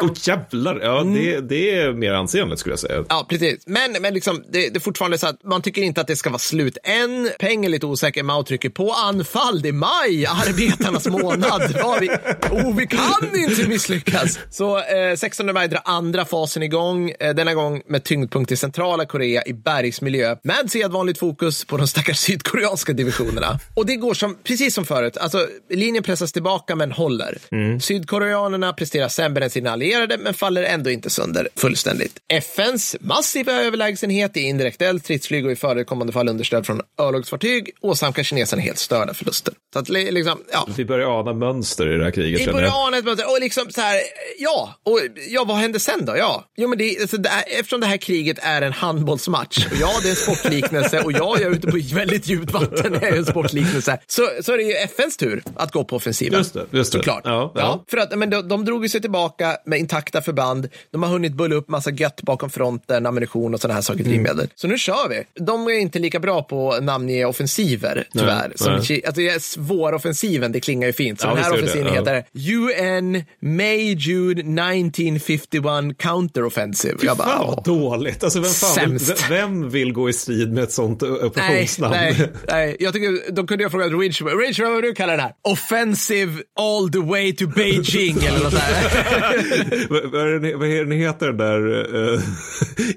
Åh jävlar, ja Mm. det, det är mer ansenligt skulle jag säga. Ja, precis. Men, men liksom, det, det är fortfarande så att man tycker inte att det ska vara slut än. Peng är lite osäker. Mao trycker på anfall. Det är maj, arbetarnas månad. Vi, oh, vi kan inte misslyckas. Så eh, 16 maj drar andra fasen igång. Eh, denna gång med tyngdpunkt i centrala Korea i bergsmiljö. Med sedvanligt fokus på de stackars sydkoreanska divisionerna. Och det går som, precis som förut. Alltså, linjen pressas tillbaka men håller. Sydkoreanerna presterar sämre än sina allierade men faller ändå inte sönder fullständigt. FNs massiva överlägsenhet i indirekt eld, stridsflyg och i förekommande fall understöd från örlogsfartyg åsamkar kineserna helt störda förluster. Så att li- liksom, ja. Vi börjar ana mönster i det här kriget. I känner jag. början ett mönster. Och liksom så här, ja, och ja, vad hände sen då? Ja, jo, men det, alltså, det är, eftersom det här kriget är en handbollsmatch, och ja, det är en sportliknelse och ja, jag är ute på väldigt djupt vatten, det är en sportliknelse, så, så är det ju FNs tur att gå på offensiven. Just det, just det. Såklart. Ja, ja. För att men de, de drog sig tillbaka med intakta förband, de har hunnit bulla upp massa gött bakom fronten, ammunition och sådana här saker, drivmedel. Så nu kör vi. De är inte lika bra på namnge offensiver, tyvärr. Nej, som nej. Alltså, yes, våroffensiven, det klingar ju fint. Så Ja, den här offensiven det, heter UN May-June 1951 Counter-Offensive. Jag bara, Fan vad dåligt. Alltså, vem, fan vill, vem vill gå i strid med ett sånt Nej, operationsnamn? nej, nej. Jag tycker, de kunde ju ha frågat Ridge, Ridge, vad du kallar den här? Offensive all the way to Beijing eller något sånt. vad, är den, vad är den heter den där eh,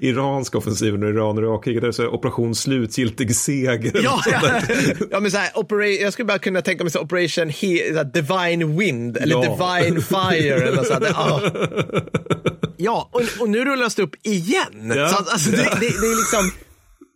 iranska offensiven och Iran-Irak-kriget? Det är så här, Operation slutgiltig seger. Ja, ja. ja men så här, opera, jag skulle bara kunna tänka mig så här, Operation He, så här, Divine Wind eller Ja. Divine Fire eller sånt. där. Ja, ja och, och nu rullas det upp igen. Ja. Så alltså, det, det, det är liksom,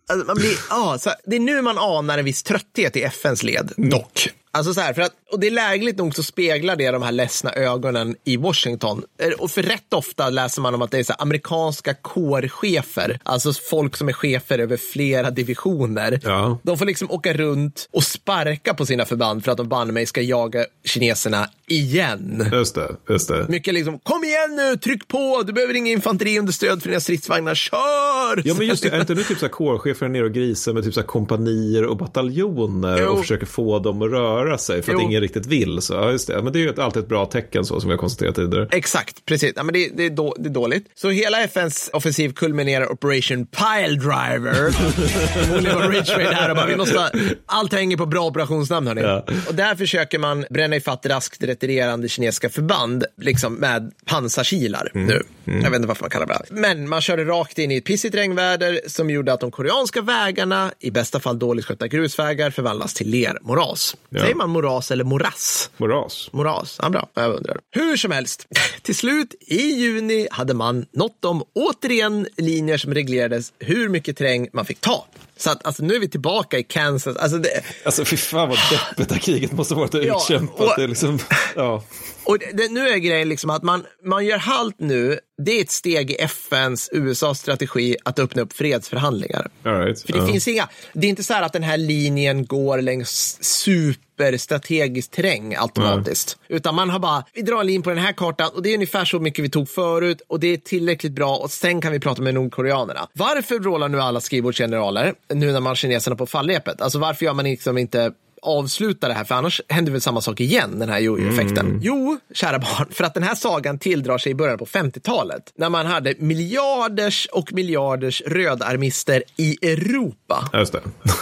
alltså, man blir, ja, så här, det är nu man anar en viss trötthet i FNs led, dock. Alltså så här, för att, och det är lägligt nog så speglar det de här ledsna ögonen i Washington. Eh, Och för rätt ofta läser man om att det är så här, amerikanska kårchefer, alltså folk som är chefer över flera divisioner. Ja. De får liksom åka runt och sparka på sina förband för att de banne mig ska jaga kineserna igen. Just det, just det. Mycket liksom, kom igen nu, tryck på, du behöver inga infanteriunderstöd för dina stridsvagnar, kör! Ja men just det, är inte nu typ så här kårchefer nere och grisar med typ så här kompanier och bataljoner Jo. och försöker få dem att röra sig för att Jo. ingen riktigt vill. Så ja, just det. Men det är ju ett, alltid ett bra tecken så som vi har konstaterat tidigare. Exakt, precis. Ja, men det, det, är då, det är dåligt. Så hela FNs offensiv kulminerar Operation Pile Driver. Ridgway där och bara, vi måste, allt hänger på bra operationsnamn hörni. Ja. Och där försöker man bränna ifatt raskt retirerande kinesiska förband, liksom med pansarkilar nu. Jag vet inte varför man kallar det. Men man körde rakt in i ett pissigt regnväder som gjorde att de koreanska vägarna, i bästa fall dåligt skötta grusvägar, förvandlas till lermoras. Säger man moras eller morass? Moras. Moras. Ja, bra. Jag undrar. Hur som helst, till slut i juni hade man nått om återigen linjer som reglerades hur mycket terräng man fick ta. Så att alltså, nu är vi tillbaka i Kansas. Alltså, det, Alltså fy fan vad deppigt det här kriget måste ha varit Ja, utkämpat. och- Det är liksom, ja. Och det, nu är grejen liksom att man, man gör halt nu. Det är ett steg i FNs, USAs strategi att öppna upp fredsförhandlingar. Right. För det ja. finns inga, det är inte så här att den här linjen går längs superstrategisk terräng automatiskt. Utan man har bara, vi drar en linje på den här kartan och det är ungefär så mycket vi tog förut och det är tillräckligt bra och sen kan vi prata med nordkoreanerna. Varför vrålar nu alla skrivbordsgeneraler nu när man har kineserna på fallrepet? Alltså varför gör man liksom inte avsluta det här, för annars händer väl samma sak igen, den här jojo-effekten. Jo, kära barn, för att den här sagan tilldrar sig i början på 50-talet, när man hade miljarders och miljarders rödarmister i Europa. Just det.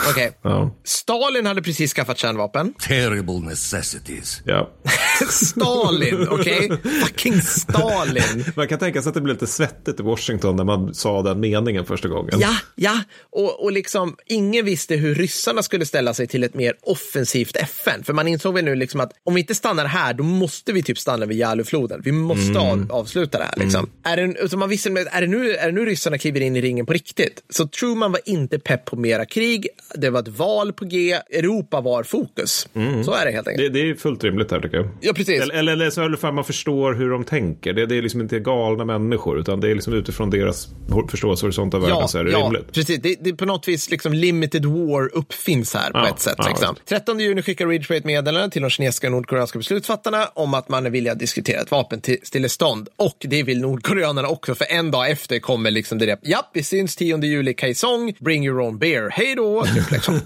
Okej. Ja. Stalin hade precis skaffat kärnvapen. Terrible necessities. ja. Stalin, okej? Fucking Stalin. Man kan tänka sig att det blev lite svettigt i Washington när man sa den meningen första gången. Ja, ja. Och, och liksom, ingen visste hur ryssarna skulle ställa sig till ett mer offensivt offensivt FN. För man insåg väl nu liksom att om vi inte stannar här, då måste vi typ stanna vid Jalufloden. Vi måste av, avsluta det här. Liksom. Är, det, så man visste, är, det nu, är det nu ryssarna kliver in i ringen på riktigt? Så Truman var inte pepp på mera krig. Det var ett val på G. Europa var fokus. Så är det helt enkelt. Det, det är fullt rimligt här tycker jag. Ja, precis. Eller, eller, eller så i alla fall man förstår hur de tänker. Det, det är liksom inte galna människor utan det är liksom utifrån deras förståelsehorisont av världen så är det ja, rimligt. precis. Det, det är på något vis liksom limited war uppfinns här på Ja, ett sätt. ja, liksom. 13 juni skickar Ridgway ett meddelande till de kinesiska och nordkoreanska beslutsfattarna om att man är villig att diskutera ett vapenstillestånd. Och det vill nordkoreanerna också, för en dag efter kommer liksom det där, ja, vi syns 10 juli Kaesong, bring your own beer, hej då. Typ, liksom.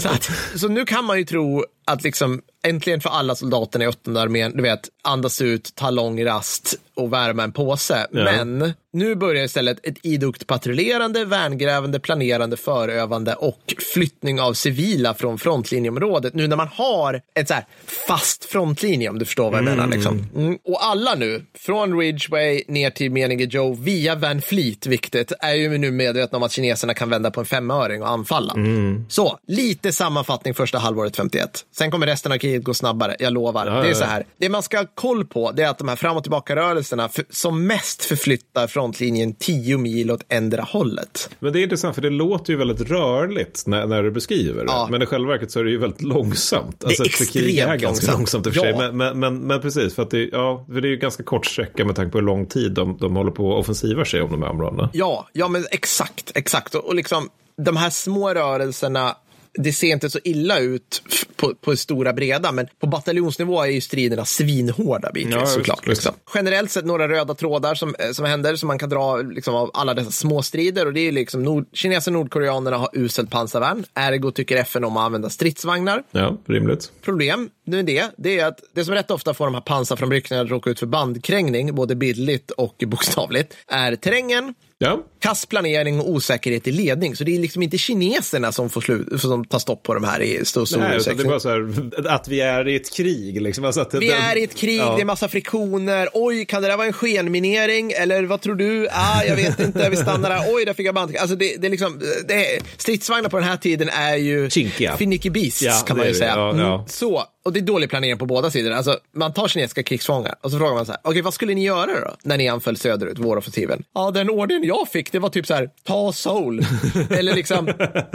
så, att, så nu kan man ju tro att liksom äntligen för alla soldaterna i åttonde armén, du vet, andas ut, ta lång rast och värma en påse. Ja. Men nu börjar istället ett idogt patrullerande, värngrävande, planerande, förövande och flyttning av civila från frontlinjeområdet. Nu när man har ett så här fast frontlinje, om du förstår vad jag menar. Liksom. Mm. Och alla nu, från Ridgeway ner till Menige Joe via Van Fleet, viktigt, är ju nu medvetna om att kineserna kan vända på en femöring och anfalla. Så, lite sammanfattning första halvåret 51. Sen kommer resten av kriget gå snabbare, jag lovar. det är så här. Det man ska ha koll på, det är att de här fram och tillbaka-rörelserna som mest förflyttar frontlinjen 10 mil åt ändra hållet. Men det är intressant för det låter ju väldigt rörligt när, när du beskriver det. Ja. Men i själva verket så är det ju väldigt långsamt. Alltså, är för krig är extremt ganska långsamt. långsamt i och för sig. Ja. Men, men, men, men precis, för, att det, ja, för det är ju ganska kort sträcka med tanke på hur lång tid de, de håller på att offensiva sig om de här områdena. Ja, ja men exakt, exakt. Och, och liksom de här små rörelserna, det ser inte så illa ut på, på stora breda, men på bataljonsnivå är ju striderna svinhårda bitvis Ja, såklart. Liksom. Generellt sett några röda trådar som, eh, som händer som man kan dra liksom, av alla dessa små strider och det är liksom nord, kineser och nordkoreanerna har uselt pansarvärn. Ergo tycker FN om att använda stridsvagnar. Ja, rimligt. Problem med det, det är att det som rätt ofta får de här pansarframryckningarna att råka ut för bandkrängning, både bildligt och bokstavligt, är terrängen, Ja, kass planering och osäkerhet i ledning. Så det är liksom inte kineserna som får slut, som tar stopp på de här i stor, stor Nej, utan det är bara så här att vi är i ett krig. Liksom. Alltså att Vi den- är i ett krig, Ja. det är massa friktioner. Oj, kan det där vara en skenminering? Eller vad tror du? Ah, jag vet inte, vi stannar där. Oj, där fick jag band. Alltså det, det är liksom, det är, stridsvagnar på den här tiden är ju Kinkiga. finicky beasts Ja, kan man ju säga. Ja. Mm. Så, och det är dålig planering på båda sidor. Alltså, man tar kinesiska krigsfångar och så frågar man så här, okej, vad skulle ni göra då när ni anföll söderut, våroffensiven? Ja, den orden jag fick, det var typ så här, ta Seoul. Eller liksom,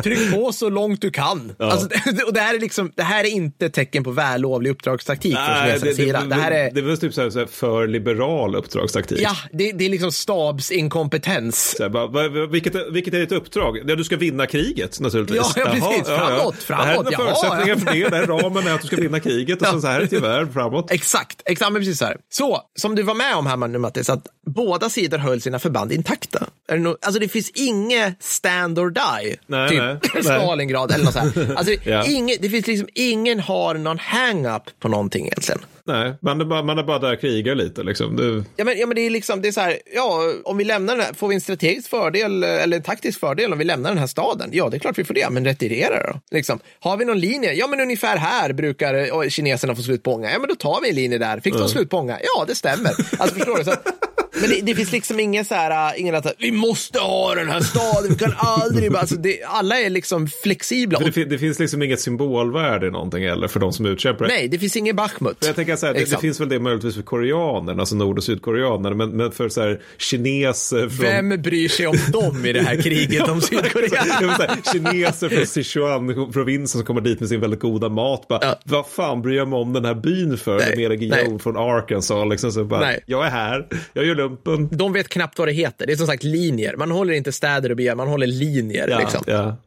tryck på så långt du kan. Alltså, och det här är liksom, det här är inte tecken på vällovlig uppdragstaktik från Nej, kinesernas sida. Det här är, det väl typ så här, så här för liberal uppdragstaktik. ja, det, det är liksom stabsinkompetens. Så här, bara, vilket, vilket är ditt uppdrag? Ja, du ska vinna kriget naturligtvis. Ja, ja, precis. Framåt, Det här är framåt. dina förutsättningar ja. för det. Den ramen är att du ska vinna kriget och sen så här är tyvärr framåt. Exakt, exakt men precis så här. Så, som du var med om här nu Mattis, att båda sidor höll sina förband intakta. Är det, no, alltså det finns inget stand or die, Nej, typ nej, nej. Stalingrad eller något så här. Alltså, Ja. inget, det finns liksom, ingen har någon hang-up på någonting egentligen. Nej, man är bara, man är bara där och krigar lite liksom. Du, Ja men, ja, men det är liksom, det är så här, ja, om vi lämnar den här, får vi en strategisk fördel eller en taktisk fördel om vi lämnar den här staden? Ja, det är klart vi får det, men retirera då. Liksom. Har vi någon linje? Ja, men ungefär här brukar kineserna få slut på ånga. Ja, men då tar vi en linje där. Fick de slut på ånga? Ja, det stämmer. Alltså, förstår du? Så att, men det, det finns liksom ingen så här, äh, ingen att vi måste ha den här staden, vi kan aldrig, bara- alltså, det, alla är liksom flexibla. det, det finns liksom inget symbolvärde i någonting heller för de som utkämpar nej, det finns ingen Bachmut. Jag tänker så här, det, finns väl det möjligtvis för koreanerna, alltså nord och sydkoreaner, men, men för så här kineser från... Vem bryr sig om dem i det här kriget om Sydkorea? Kineser från Sichuan-provinsen som kommer dit med sin väldigt goda mat. Bara, Ja. Vad fan bryr jag mig om den här byn för? Nej, Med. Guillaume från Arkansas. Liksom, så bara, Nej. Jag är här, jag gör lumpen. De vet knappt vad det heter. Det är som sagt linjer. Man håller inte städer och byar, man håller linjer. Ja, liksom. ja.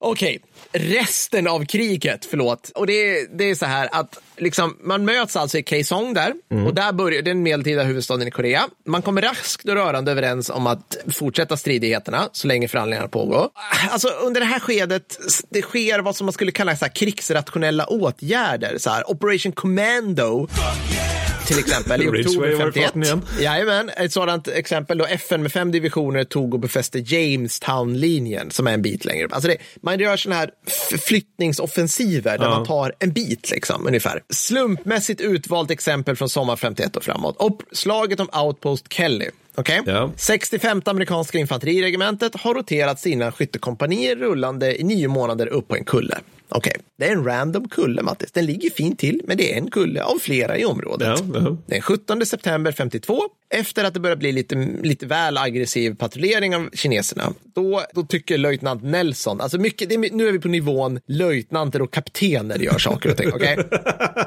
Okej, resten av kriget, förlåt. Och det är, det är så här att liksom, man möts alltså i Kaesong där och där börjar den medeltida huvudstaden i Korea. Man kommer raskt och rörande överens om att fortsätta stridigheterna så länge förhandlingarna pågår. Alltså under det här skedet, det sker vad som man skulle kalla så här, krigsrationella åtgärder. Så här, Operation Commando till exempel i oktober var i 51. farten igen. Jajamän, ett sådant exempel då FN med fem divisioner tog och befäste Jamestown-linjen som är en bit längre upp. Alltså det, man gör sådana här flyttningsoffensiver där man tar en bit liksom ungefär. Slumpmässigt utvalt exempel från sommar 51 och framåt. Och slaget om Outpost Kelly Okej? Ja. 65 amerikanska infanteriregementet har roterat sina skyttekompanier rullande i nio månader upp på en kulle. Okej, det är en random kulle, Mattis. Den ligger fint till, men det är en kulle av flera i området. Ja, ja. Den 17 september 52, efter att det börjar bli lite, lite väl aggressiv patrullering av kineserna, då, då tycker löjtnant Nelson, alltså mycket, är, nu är vi på nivån löjtnanter och kaptener gör saker och ting, okej?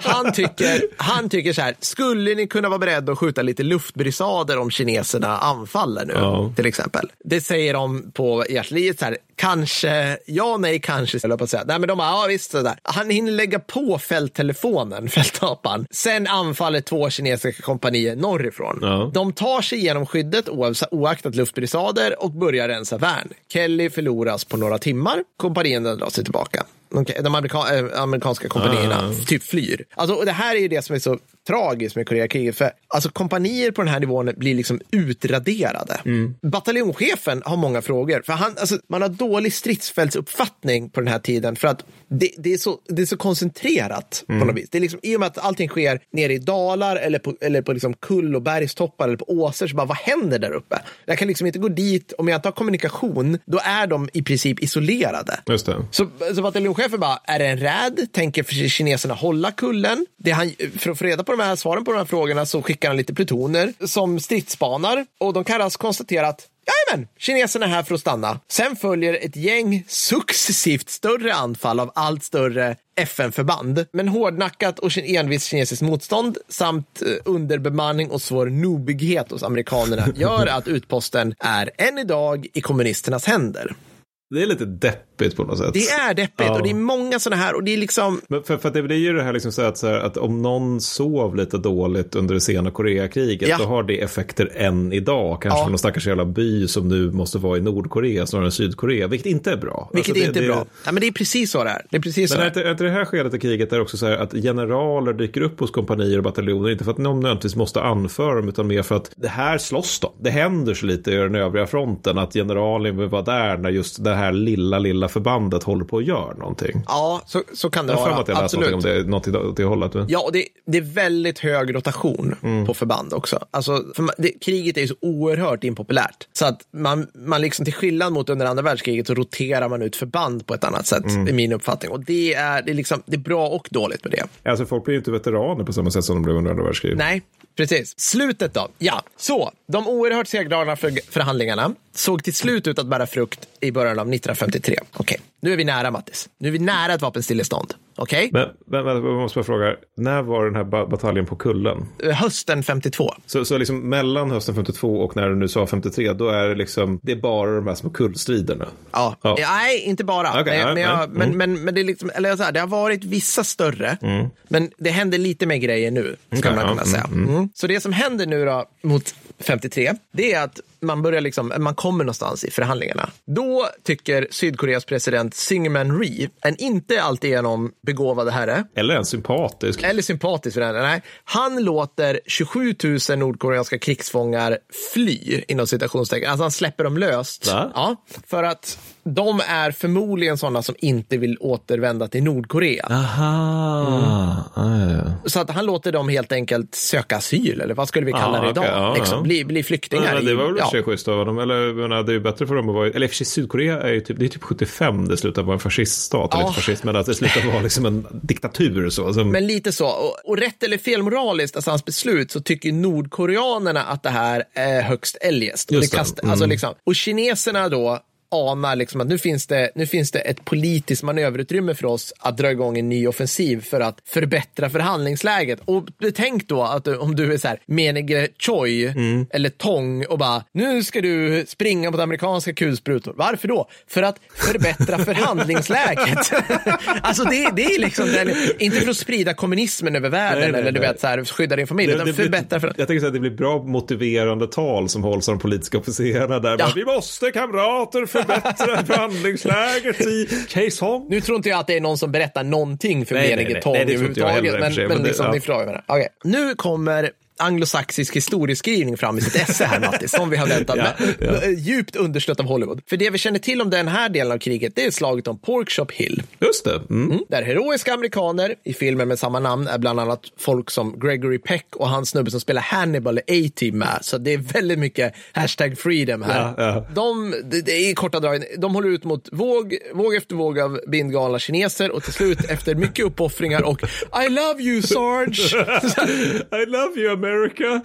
Han tycker, han tycker så här, skulle ni kunna vara beredda att skjuta lite luftbrisader om kineserna anfaller nu, Ja. till exempel? Det säger de på artilleriet så här, kanske, ja, nej, kanske, skulle jag på att säga. Nej, men de bara, ja, visst, sådär. Han hinner lägga på fälttelefonen, fältapan. Sen anfaller två kinesiska kompanier norrifrån. Ja. De tar sig igenom skyddet oaktat luftbrisader och börjar rensa värn. Kelly förloras på några timmar. Kompanierna drar sig tillbaka. De amerika äh, amerikanska kompanierna typ flyr. Alltså, och det här är ju det som är så tragiskt med Koreakriget. För alltså, kompanier på den här nivån blir liksom utraderade. Bataljonschefen har många frågor. För han, alltså, man har dålig stridsfältsuppfattning på den här tiden. För att det, det, är, så, det är så koncentrerat på något vis. Det är liksom, I och med att allting sker nere i dalar eller på, eller på liksom kull och bergstoppar eller på åser. Så bara, vad händer där uppe? Jag kan liksom inte gå dit. Om jag inte har kommunikation, då är de i princip isolerade. Just det. Så, så bataljonschefen bara, är det en räd? Tänker kineserna hålla kullen? Det han, för att få reda på de här svaren på de här frågorna så skickar han lite plutoner som stridsspanar och de kan alltså konstatera att Jajamän, kineserna är här för att stanna. Sen följer ett gäng successivt större anfall av allt större FN-förband. Men hårdnackat och envist kinesiskt motstånd samt eh, underbemanning och svår nobighet hos amerikanerna gör att utposten är än idag i kommunisternas händer. Det är lite deppigt på något sätt. Det är deppigt Ja. och det är många sådana här och det är liksom Men för, för att det blir ju det här, liksom så att, så här att om någon sov lite dåligt under det sena Koreakriget Ja. så har det effekter än idag. Kanske Ja. någon stackars jävla by som nu måste vara i Nordkorea snarare än Sydkorea, vilket inte är bra. Vilket Alltså, det- inte är det- bra. Ja, men det är precis så det är. Det är precis så Men det är inte, är det här skedet i kriget där också så här att generaler dyker upp hos kompanier och bataljoner, inte för att någon nödvändigtvis måste anföra dem, utan mer för att det här slåss de. Det händer så lite i den övriga fronten att generalen vill vara där när just det här lilla, lilla förbandet håller på att göra någonting. Ja, så, så kan det Jag vara. att jag läste någonting Absolut. om det, något åt det hållet. Ja, och det, det är väldigt hög rotation Mm. på förband också. Alltså, för man, det, kriget är ju så oerhört impopulärt. Så att man, man liksom till skillnad mot under andra världskriget så roterar man ut förband på ett annat sätt, Mm. i min uppfattning. Och det är, det, är liksom, det är bra och dåligt med det. Alltså folk blir ju inte veteraner på samma sätt som de blev under andra världskriget. Nej, precis. Slutet då? Ja, så de oerhört segdragna förhandlingarna såg till slut ut att bära frukt i början av 1953. Okej, nu är vi nära Mattis. Nu är vi nära ett vapenstillestånd. Okej? Men, men, men jag måste bara fråga, när var den här ba- bataljen på kullen? Hösten 52. Så, så liksom mellan hösten 52 och när du nu sa 53, då är det liksom, det är bara de här små kullstriderna. Ja. Ja. Nej, inte bara. Okej, men, ja, men, nej. jag, men, Mm. men, men det, är liksom, eller så här, det har varit vissa större, men det händer lite mer grejer nu, ska Okej, man ja, kunna säga. mm, Mm. Så det som händer nu då mot 53, det är att man börjar liksom, man kommer någonstans i förhandlingarna. Då tycker Sydkoreas president Syngman Rhee, en inte alltigenom begåvad herre, Eller en sympatisk. eller sympatisk för den, nej. Han låter 27 000 nordkoreanska krigsfångar fly, inom citationstecken. Alltså han släpper dem löst. Va? Ja, för att de är förmodligen sådana som inte vill återvända till Nordkorea. Aha. Ah, ja. Så att han låter dem helt enkelt söka asyl, eller vad skulle vi kalla Ja, det idag? okej, ja, liksom, ja. Bli, bli flyktingar. Men det var väl i sig schysst av honom. Eller menar, det är ju bättre för dem att vara... Eller i och för sig Sydkorea är ju typ, det är typ 75 det slutar vara en fasciststat. Eller inte fascist, men att det slutar vara liksom en diktatur. Så, som, Men lite så. Och, och rätt eller fel moraliskt, alltså hans beslut, så tycker nordkoreanerna att det här är högst eljest. Och, det. kast, Mm. alltså liksom, och kineserna då anar liksom att nu finns, det, nu finns det ett politiskt manöverutrymme för oss att dra igång en ny offensiv för att förbättra förhandlingsläget. Och betänk då att om du är så här menige Choi Mm. eller Tong och bara nu ska du springa mot amerikanska kulsprutor. Varför då? För att förbättra förhandlingsläget. alltså det, det är liksom den, inte för att sprida kommunismen över världen Nej, nej, eller du vet så här, skydda din familj, utan blir- förbättra för... Jag tänker här, det blir bra motiverande tal som hålls av de politiska officerarna där. Ja. Bara, Vi måste kamrater förbättra förhandlingsläget i Kaesong. Nu tror inte jag att det är någon som berättar någonting för Nej, nej, menige nej. Tong Nej, det tror inte jag överhuvudtaget. Men, men men liksom, ja. ni förstår vad jag menar. Okej. Nu kommer anglosaxisk historieskrivning fram i sitt esse här, Mattis, som vi har väntat Ja, med. ja. Djupt understött av Hollywood. För det vi känner till om den här delen av kriget, det är slaget om Porkchop Hill. Just det. Mm. Där heroiska amerikaner i filmer med samma namn är bland annat folk som Gregory Peck och hans snubbe som spelar Hannibal i A-Team med. Så det är väldigt mycket hashtag freedom här. Ja. De, det, är korta drag, de håller ut mot våg, våg efter våg av bindgalna kineser och till slut efter mycket uppoffringar och I love you Sarge. I love you America.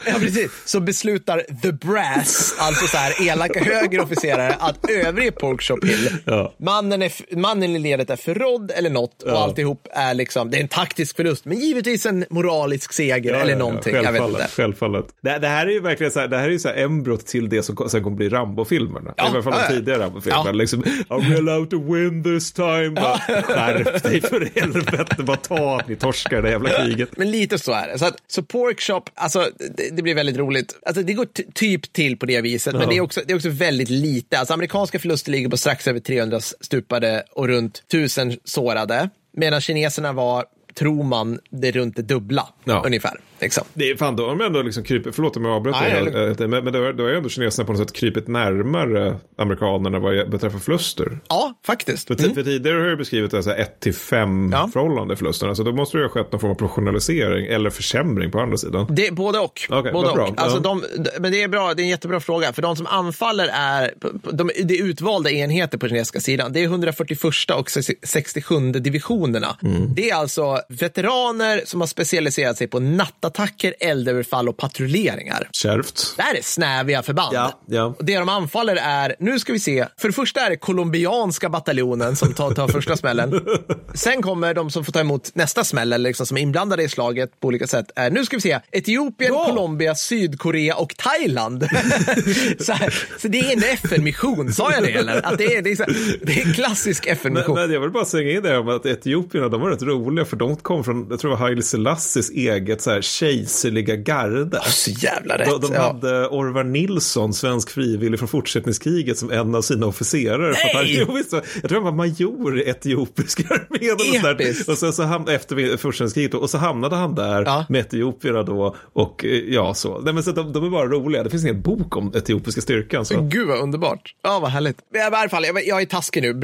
Ja, precis. Så beslutar the brass, alltså så här elaka högre officerare, att överge Porkchop Hill. Ja. Mannen, är, mannen i ledet är förrådd eller något och alltihop är liksom, det är en taktisk förlust, men givetvis en moralisk seger Ja, eller ja, ja. någonting. Jag vet Självfallet. inte. självfallet. Det, det här är ju verkligen så här, det här är ju så här embrot till det som sen kommer bli Rambo-filmerna. Ja, I alla fall ja, de ja. tidigare Rambo-filmerna. Ja. Liksom, Are we allowed to win this time? Bara, Skärp dig för helvete, bara ta att ni torskar det jävla kriget. Men lite så är det. Så, att, så Porkchop, alltså det, det blir väldigt roligt. Alltså det går typ till på det viset, men det är, också, det är också väldigt lite. Alltså amerikanska förluster ligger på strax över 300 stupade och runt 1000 sårade. Medan kineserna var, tror man, det är runt det dubbla Ja. ungefär. Liksom. Det är fan, då har de ändå liksom krypit, förlåt om jag avbröt dig, är eh, men, men då, har- då ju ändå kineserna på något sätt krypit närmare amerikanerna vad beträffar förluster. Ja, faktiskt. För, ti- för tidigare har jag beskrivit det här 1 till 5 Mm. Ja. förhållande i förlusterna, så då måste det ju ha skett någon form av professionalisering eller försämring på andra sidan. Det, både och. Okej, både vad bra. och. Alltså Ja. de, men det är bra, det är en jättebra fråga. För de som anfaller är, de, är utvalda enheter på kinesiska sidan. Det är 141 och 67 divisionerna. Mm. Det är alltså veteraner som har specialiserat sig på nattattacker, eldöverfall och patrulleringar. Kärvt. Det här är snäviga förband. Ja, ja. Och det de anfaller är, nu ska vi se, för det första är det colombianska bataljonen som tar, tar första smällen. Sen kommer de som får ta emot nästa smäll, eller liksom som är inblandade i slaget på olika sätt. Är, nu ska vi se, Etiopien, Ja. Colombia, Sydkorea och Thailand. så, här, så det är en FN-mission, sa jag det eller? Att det, är, det, är, här, det är en klassisk Men, FN-mission. men jag vill bara slänga in det om att etiopierna, de var rätt roliga för de kom från, jag tror det var Haile Selassies eget så här kejserliga garde. Så jävla rätt. De, de ja. hade Orvar Nilsson, svensk frivillig från fortsättningskriget, som en av sina officerare. För att han, Nej! visst, jag tror han var major i etiopiska armén. Och. Episkt. och sen så ham- efter fortsättningskriget, och så hamnade han där Ja. med etiopierna då. Och eh, ja, så. Nej, men så de, de är bara roliga. Det finns en hel bok om etiopiska styrkan. Så. Gud vad underbart. Ja, vad härligt. I varje fall, jag, jag är taskig nu.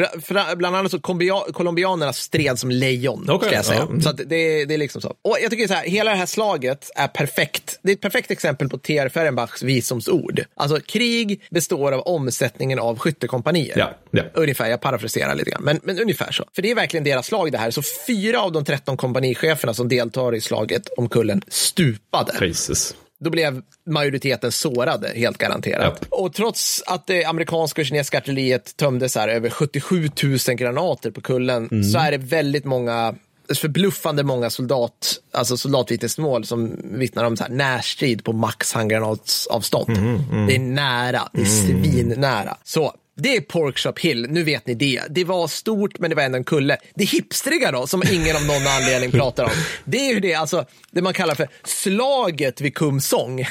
Bland annat så colombianerna stred som lejon, Okej, ska jag säga. Mm. Så det, det är liksom så. Och jag tycker så här, hela det här slaget är perfekt. Det är ett perfekt exempel på T.R. Fehrenbachs visdomsord. Alltså, krig består av omsättningen av skyttekompanier. Ja, ja. Ungefär, jag parafraserar lite grann, men, men ungefär så. För det är verkligen deras slag det här. Så fyra av de 13 kompanicheferna som deltar i slaget om kullen stupade. Jesus. Då blev majoriteten sårade, helt garanterat. Japp. Och trots att det amerikanska och kinesiska artilleriet tömde så över 77 000 granater på kullen Mm. så är det väldigt många förbluffande många soldat, alltså soldatvittnesmål som vittnar om så här närstrid på max handgranatsavstånd. Mm, Det är nära, det är svinnära. Så det är Porkchop Hill, nu vet ni det. Det var stort, men det var ändå en kulle. Det hipstriga då, som ingen av någon anledning pratar om, det är ju det, alltså, det man kallar för slaget vid Kumsång.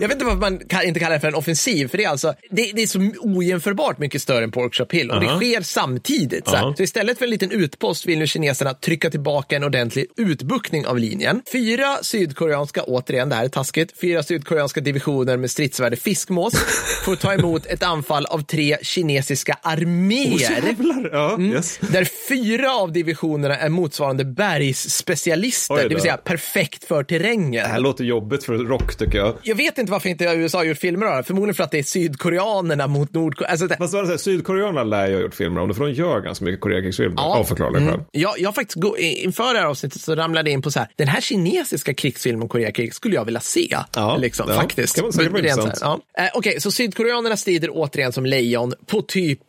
Jag vet inte varför man inte kallar det för en offensiv, för det är alltså, det, det är så ojämförbart mycket större än Porkchop Hill och det sker samtidigt. Så, här. Ja. så istället för en liten utpost vill nu kineserna trycka tillbaka en ordentlig utbuktning av linjen. Fyra sydkoreanska, återigen, det här är taskigt, fyra sydkoreanska divisioner med stridsvärde fiskmås får ta emot ett anfall av tre kinesiska arméer. Jävlar. Ja, Mm. yes. Där fyra av divisionerna är motsvarande bergsspecialister, det vill säga perfekt för terrängen. Det här låter jobbigt för rock tycker jag. Jag vet inte varför inte USA har gjort filmer av det. Förmodligen för att det är sydkoreanerna mot Nordkorea. Alltså det, Fast det Sydkoreanerna lär jag ha gjort filmer om det, för de gör ganska mycket Koreakrigsfilmer. Av förklarliga skäl. jag, jag faktiskt gå, inför det här avsnittet så ramlade jag in på så här, den här kinesiska krigsfilmen om Koreakriget skulle jag vilja se. Ja, liksom, ja. faktiskt. Kan man vara intressant. ja. eh, Okej, så sydkoreanerna strider återigen som lejon på typ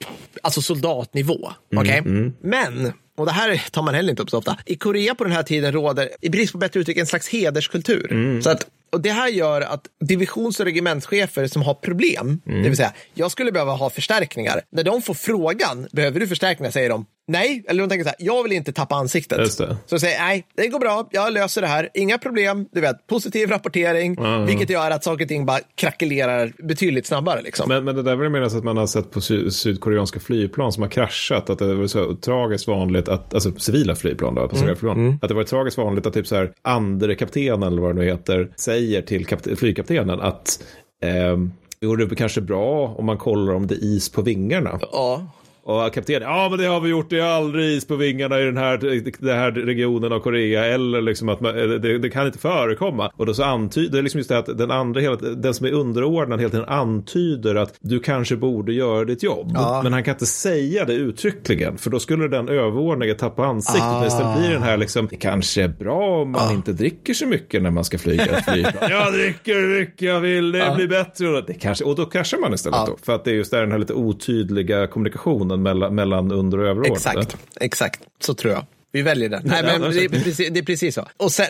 alltså soldatnivå. Mm, Okej? Men och det här tar man heller inte upp så ofta. I Korea på den här tiden råder, i brist på bättre uttryck, en slags hederskultur. Mm. Så att, och det här gör att divisions och regementschefer som har problem, Mm. det vill säga, jag skulle behöva ha förstärkningar. När de får frågan, behöver du förstärkningar, säger de nej. Eller de tänker så här, jag vill inte tappa ansiktet. Just det. Så de säger, nej, det går bra, jag löser det här, inga problem, du vet, positiv rapportering, vilket gör att saker och ting bara krackelerar betydligt snabbare. Liksom. Men, men det där vill jag minnas att man har sett på sy- sydkoreanska flygplan som har kraschat. Att det var så tragiskt vanligt att, alltså civila flygplan då, passagerarflygplan. Att det var tragiskt vanligt att typ så här, andre kaptenen eller vad det nu heter, säger säger till flygkaptenen att eh, det vore kanske bra om man kollar om det är is på vingarna. Ja. Och kaptenen, ja men det har vi gjort, det är aldrig is på vingarna i den här, den här regionen av Korea. Eller liksom att man, det, det, kan inte förekomma. Och då så antyder, liksom just det att den andra, hela, den som är underordnad hela tiden antyder att du kanske borde göra ditt jobb. Ja. Men han kan inte säga det uttryckligen. För då skulle den överordnade tappa ansiktet. Ah. Istället blir den här liksom, det kanske är bra om man inte dricker så mycket när man ska flyga jag dricker hur mycket jag vill, det blir bättre. Och, det kanske, och då kraschar man istället Ja. då. För att det är just där den här lite otydliga kommunikationen mellan, mellan under och överordnade. Exakt, exakt. Så tror jag. Vi väljer den. Nej, men det är precis, det är precis så. Och sen,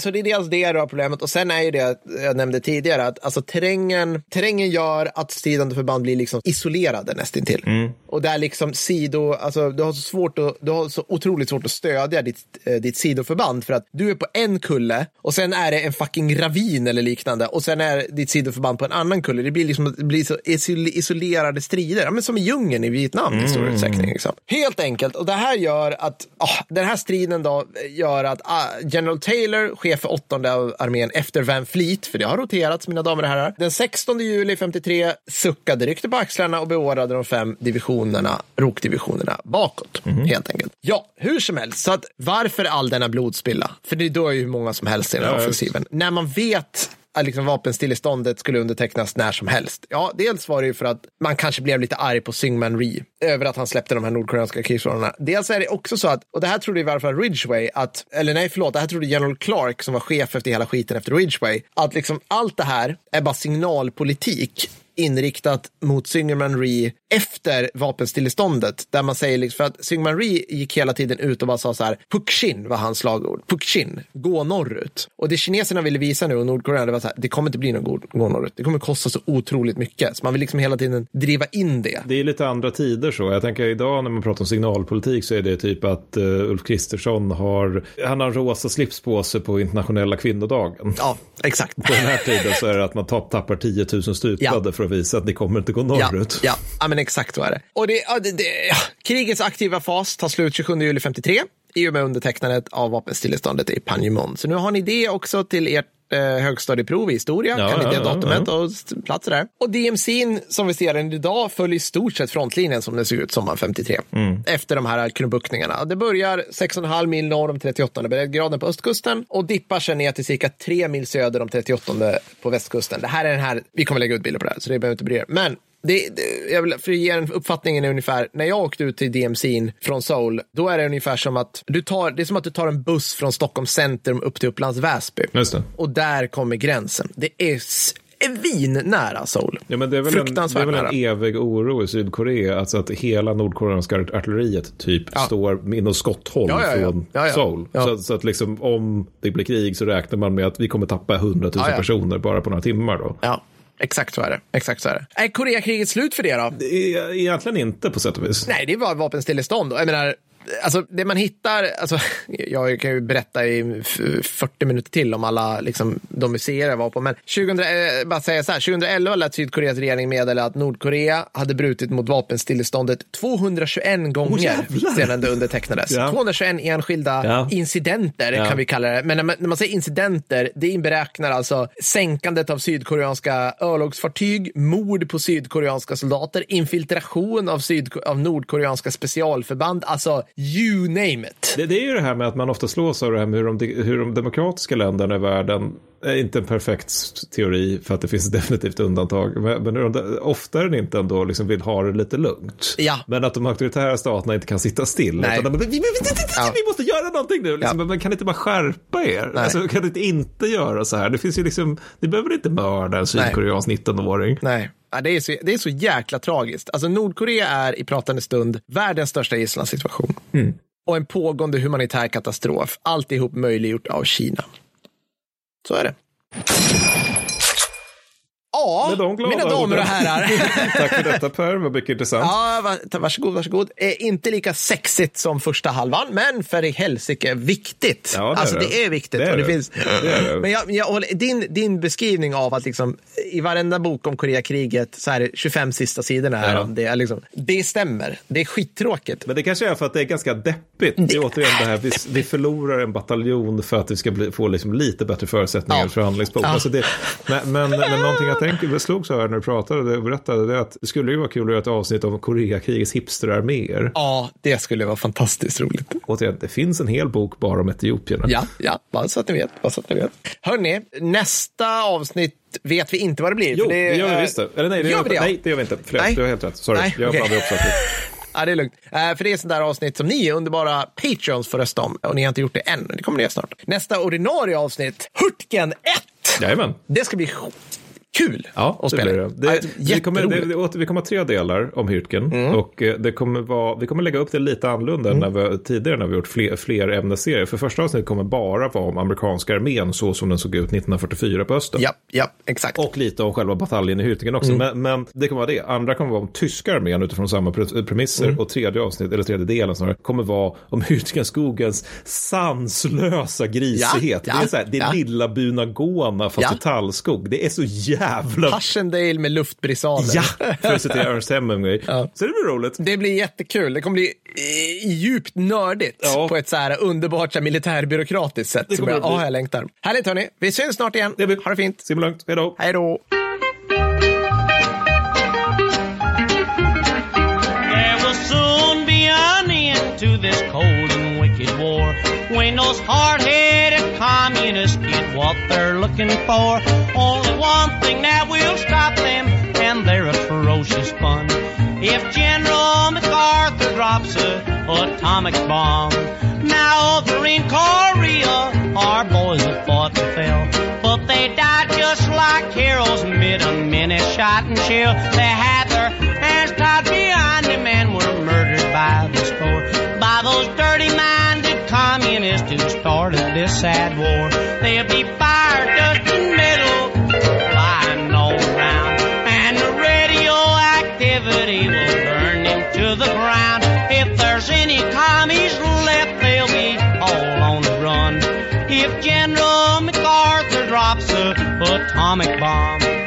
så det är dels det har problemet. Och sen är ju det jag nämnde tidigare, att alltså, terrängen, terrängen gör att stridande förband blir liksom isolerade nästintill. Mm. Och där liksom sido, alltså, du har så svårt att, du har så otroligt svårt att stödja ditt, eh, ditt sidoförband för att du är på en kulle och sen är det en fucking ravin eller liknande och sen är ditt sidoförband på en annan kulle. Det blir liksom det blir så isol- isolerade strider, ja, men som i djungeln i Vietnam i stor Mm. utsträckning. Liksom. Helt enkelt. Och det här gör att, ah, den här striden då gör att ah, General Taylor, chef för åttonde av armén efter Van Fleet, för det har roterats mina damer och herrar, den 16 juli 53 suckade, ryckte på axlarna och beordrade de fem divisionerna, rokdivisionerna bakåt. Helt enkelt. Ja, hur som helst. Så att varför all denna blodspilla? För det dör ju hur många som helst i den här Ja, offensiven. När man vet Eh, liksom vapenstilleståndet skulle undertecknas när som helst. Ja, dels var det ju för att man kanske blev lite arg på Syngman Rhee över att han släppte de här nordkoreanska krigsrådarna. Dels är det också så att, och det här trodde i varje fall Ridgway, att, eller nej förlåt, det här trodde General Clark som var chef efter hela skiten efter Ridgway, att liksom allt det här är bara signalpolitik inriktat mot Syngman Rhee efter vapenstilleståndet. Där man säger, liksom, för att Syngman Rhee gick hela tiden ut och bara sa så här, Pukshin var hans slagord. Pukshin, gå norrut. Och det kineserna ville visa nu och Nordkorea, det var så här, det kommer inte bli någon gå, norrut. Det kommer kosta så otroligt mycket. Så man vill liksom hela tiden driva in det. Det är lite andra tider så. Jag tänker idag när man pratar om signalpolitik så är det typ att uh, Ulf Kristersson har, han har en rosa slips på sig på internationella kvinnodagen. Ja, exakt. På den här tiden så är det att man tapp, tappar 10 000 stupade Ja. för att visa att ni kommer inte gå norrut. ja, ja, men exakt så är det. Och det, det, det. Krigets aktiva fas tar slut 27 juli 53 i och med undertecknandet av vapenstilleståndet i Panjimon. Så nu har ni det också till ert eh, högstadieprov i historia. Ja, kan ja, ja, datumet och platser där. Och DMC'n som vi ser den idag följer i stort sett frontlinjen som den såg ut sommaren 53. Mm. Efter de här krumbuktningarna. Det börjar 6,5 mil norr om 38 breddgraden på östkusten och dippar sen ner till cirka 3 mil söder om 38 på västkusten. Det här är den här, vi kommer lägga ut bilder på det här så det behöver inte bry er. Men det, det, jag vill, för att ge en uppfattningen är ungefär, när jag åkte ut till DMC'n från Seoul, då är det ungefär som att du tar, det är som att du tar en buss från Stockholm centrum upp till Upplands Väsby. Och där kommer gränsen. Det är nära Seoul. Ja, men det är väl, en, det är väl en evig oro i Sydkorea, alltså att hela nordkoreanska artilleriet typ Ja. står inom skotthåll Ja, ja, från. Seoul. Så, så att liksom om det blir krig så räknar man med att vi kommer tappa 100 000 Ja, ja. personer bara på några timmar då. Exakt så är det. Exakt så är det. Är Koreakriget slut för det då? Är Egentligen inte på sätt och vis. Nej, det var vapenstillestånd. Jag menar, alltså det man hittar, alltså, jag kan ju berätta i f- 40 minuter till om alla liksom, de museer jag var på, men 2000, eh, bara säga så här, 2011 lät Sydkoreas regering meddela att Nordkorea hade brutit mot vapenstilleståndet 221 gånger jävlar! sedan det undertecknades. Ja. 221 enskilda Ja. incidenter Ja. kan vi kalla det. Men när man, när man säger incidenter, det inberäknar alltså sänkandet av sydkoreanska örlogsfartyg, mord på sydkoreanska soldater, infiltration av, syd, av nordkoreanska specialförband, alltså you name it. Det, det är ju det här med att man ofta slås av det här med hur de, hur de demokratiska länderna i världen är inte en perfekt teori för att det finns definitivt undantag. Men, men hur de, ofta är det inte ändå liksom vill ha det lite lugnt. Ja. Men att de auktoritära staterna inte kan sitta still. Nej. Utan de, vi, vi, vi, Ja. vi måste göra någonting nu. Liksom. Ja. Men kan inte bara skärpa er. Nej. Alltså, kan inte inte göra så här. Det finns ju liksom, ni behöver inte mörda en sydkoreansk 19-åring. Nej. Ja, det, är så, det är så jäkla tragiskt. Alltså Nordkorea är i pratande stund världens största gisslansituation. Och en pågående humanitär katastrof. Alltihop möjliggjort av Kina. Så är det. Ja, mina damer och herrar. Tack för detta Per, vad mycket intressant. Ja, va- varsågod, varsågod. Eh, inte lika sexigt som första halvan, men för i helsike viktigt. Ja, det är alltså det. det är viktigt. Det är det finns... Det är. Men jag, jag håller, din, din beskrivning av att liksom, i varenda bok om Koreakriget så är det 25 sista sidorna. Här, Ja. det, är liksom, det stämmer. Det är skittråkigt. Men det kanske är för att det är ganska deppigt. Det är återigen det här, vi, vi förlorar en bataljon för att vi ska bli, få liksom lite bättre förutsättningar Ja. ja. förhandlingsbord. Ja. Alltså det, men, men, men någonting jag tänker, slogs av här när du pratade och berättade, det att det skulle ju vara kul att göra ett avsnitt om Koreakrigets hipsterarméer. Ja, det skulle vara fantastiskt roligt. Återigen, det finns en hel bok bara om etiopierna. Ja, ja, bara så att ni vet. Bara så att ni vet. Hörni, nästa avsnitt vet vi inte vad det blir. Jo, för det, gör vi visst det. Eller nej, det gör, vi det? nej, det gör vi inte. Förlåt, Nej. du har helt rätt. Sorry, Nej, jag blandade också. Ja, det är lugnt. Eh, för det är sånt där avsnitt som ni underbara Patreons får rösta om. Och ni har inte gjort det än. Det kommer det snart. Nästa ordinarie avsnitt, Hurtgen 1! Jajamän. Det ska bli kul Ja, att det spela. det. det, Ja, vi, kommer, det, det, vi kommer ha tre delar om Hyrtgen. Mm. Och eh, det kommer vara, vi kommer lägga upp det lite annorlunda än när vi, tidigare när vi gjort fler, fler ämnesserier. För första avsnittet kommer bara vara om amerikanska armén så som den såg ut 1944 på östen. Ja, ja, exakt. Och lite om själva bataljen i Hürtgen också. Mm. Men, men det kommer vara det. Andra kommer vara om tyska armén utifrån samma pre- premisser. Mm. Och tredje avsnitt, eller tredje delen snarare, kommer vara om Hürtgenskogens sanslösa grisighet. Ja, det är ja, så här, det är ja. lilla Bunagona fast Ja. i tallskog. Det är så jävla Passchendaele med luftbrisader. Ja, för att citera Ernst Hemingway. Ja. Så det blir roligt. Det blir jättekul. Det kommer bli eh, djupt nördigt Ja. på ett så här underbart så här, militärbyråkratiskt sätt. Det Som kommer jag, det bli. ja, jag längtar. Härligt hörni. Vi syns snart igen. Det blir. Ha det fint. Simma lugnt. Hej då. Hej då. To this cold and wicked war when those hard-headed communists what they're looking for. Only one thing that will stop them, and they're a ferocious fun. If General MacArthur drops a atomic bomb, now over in Korea, our boys have fought and fell, but they died just like heroes amid a minute shot and shell. They had their hands tied behind them and were murdered by the score by those dirty-minded communists who started this sad war. There'll be fire, dust, and metal flying all around, and the radioactivity will burn them to the ground. If there's any commies left, they'll be all on the run. If General MacArthur drops a atomic bomb,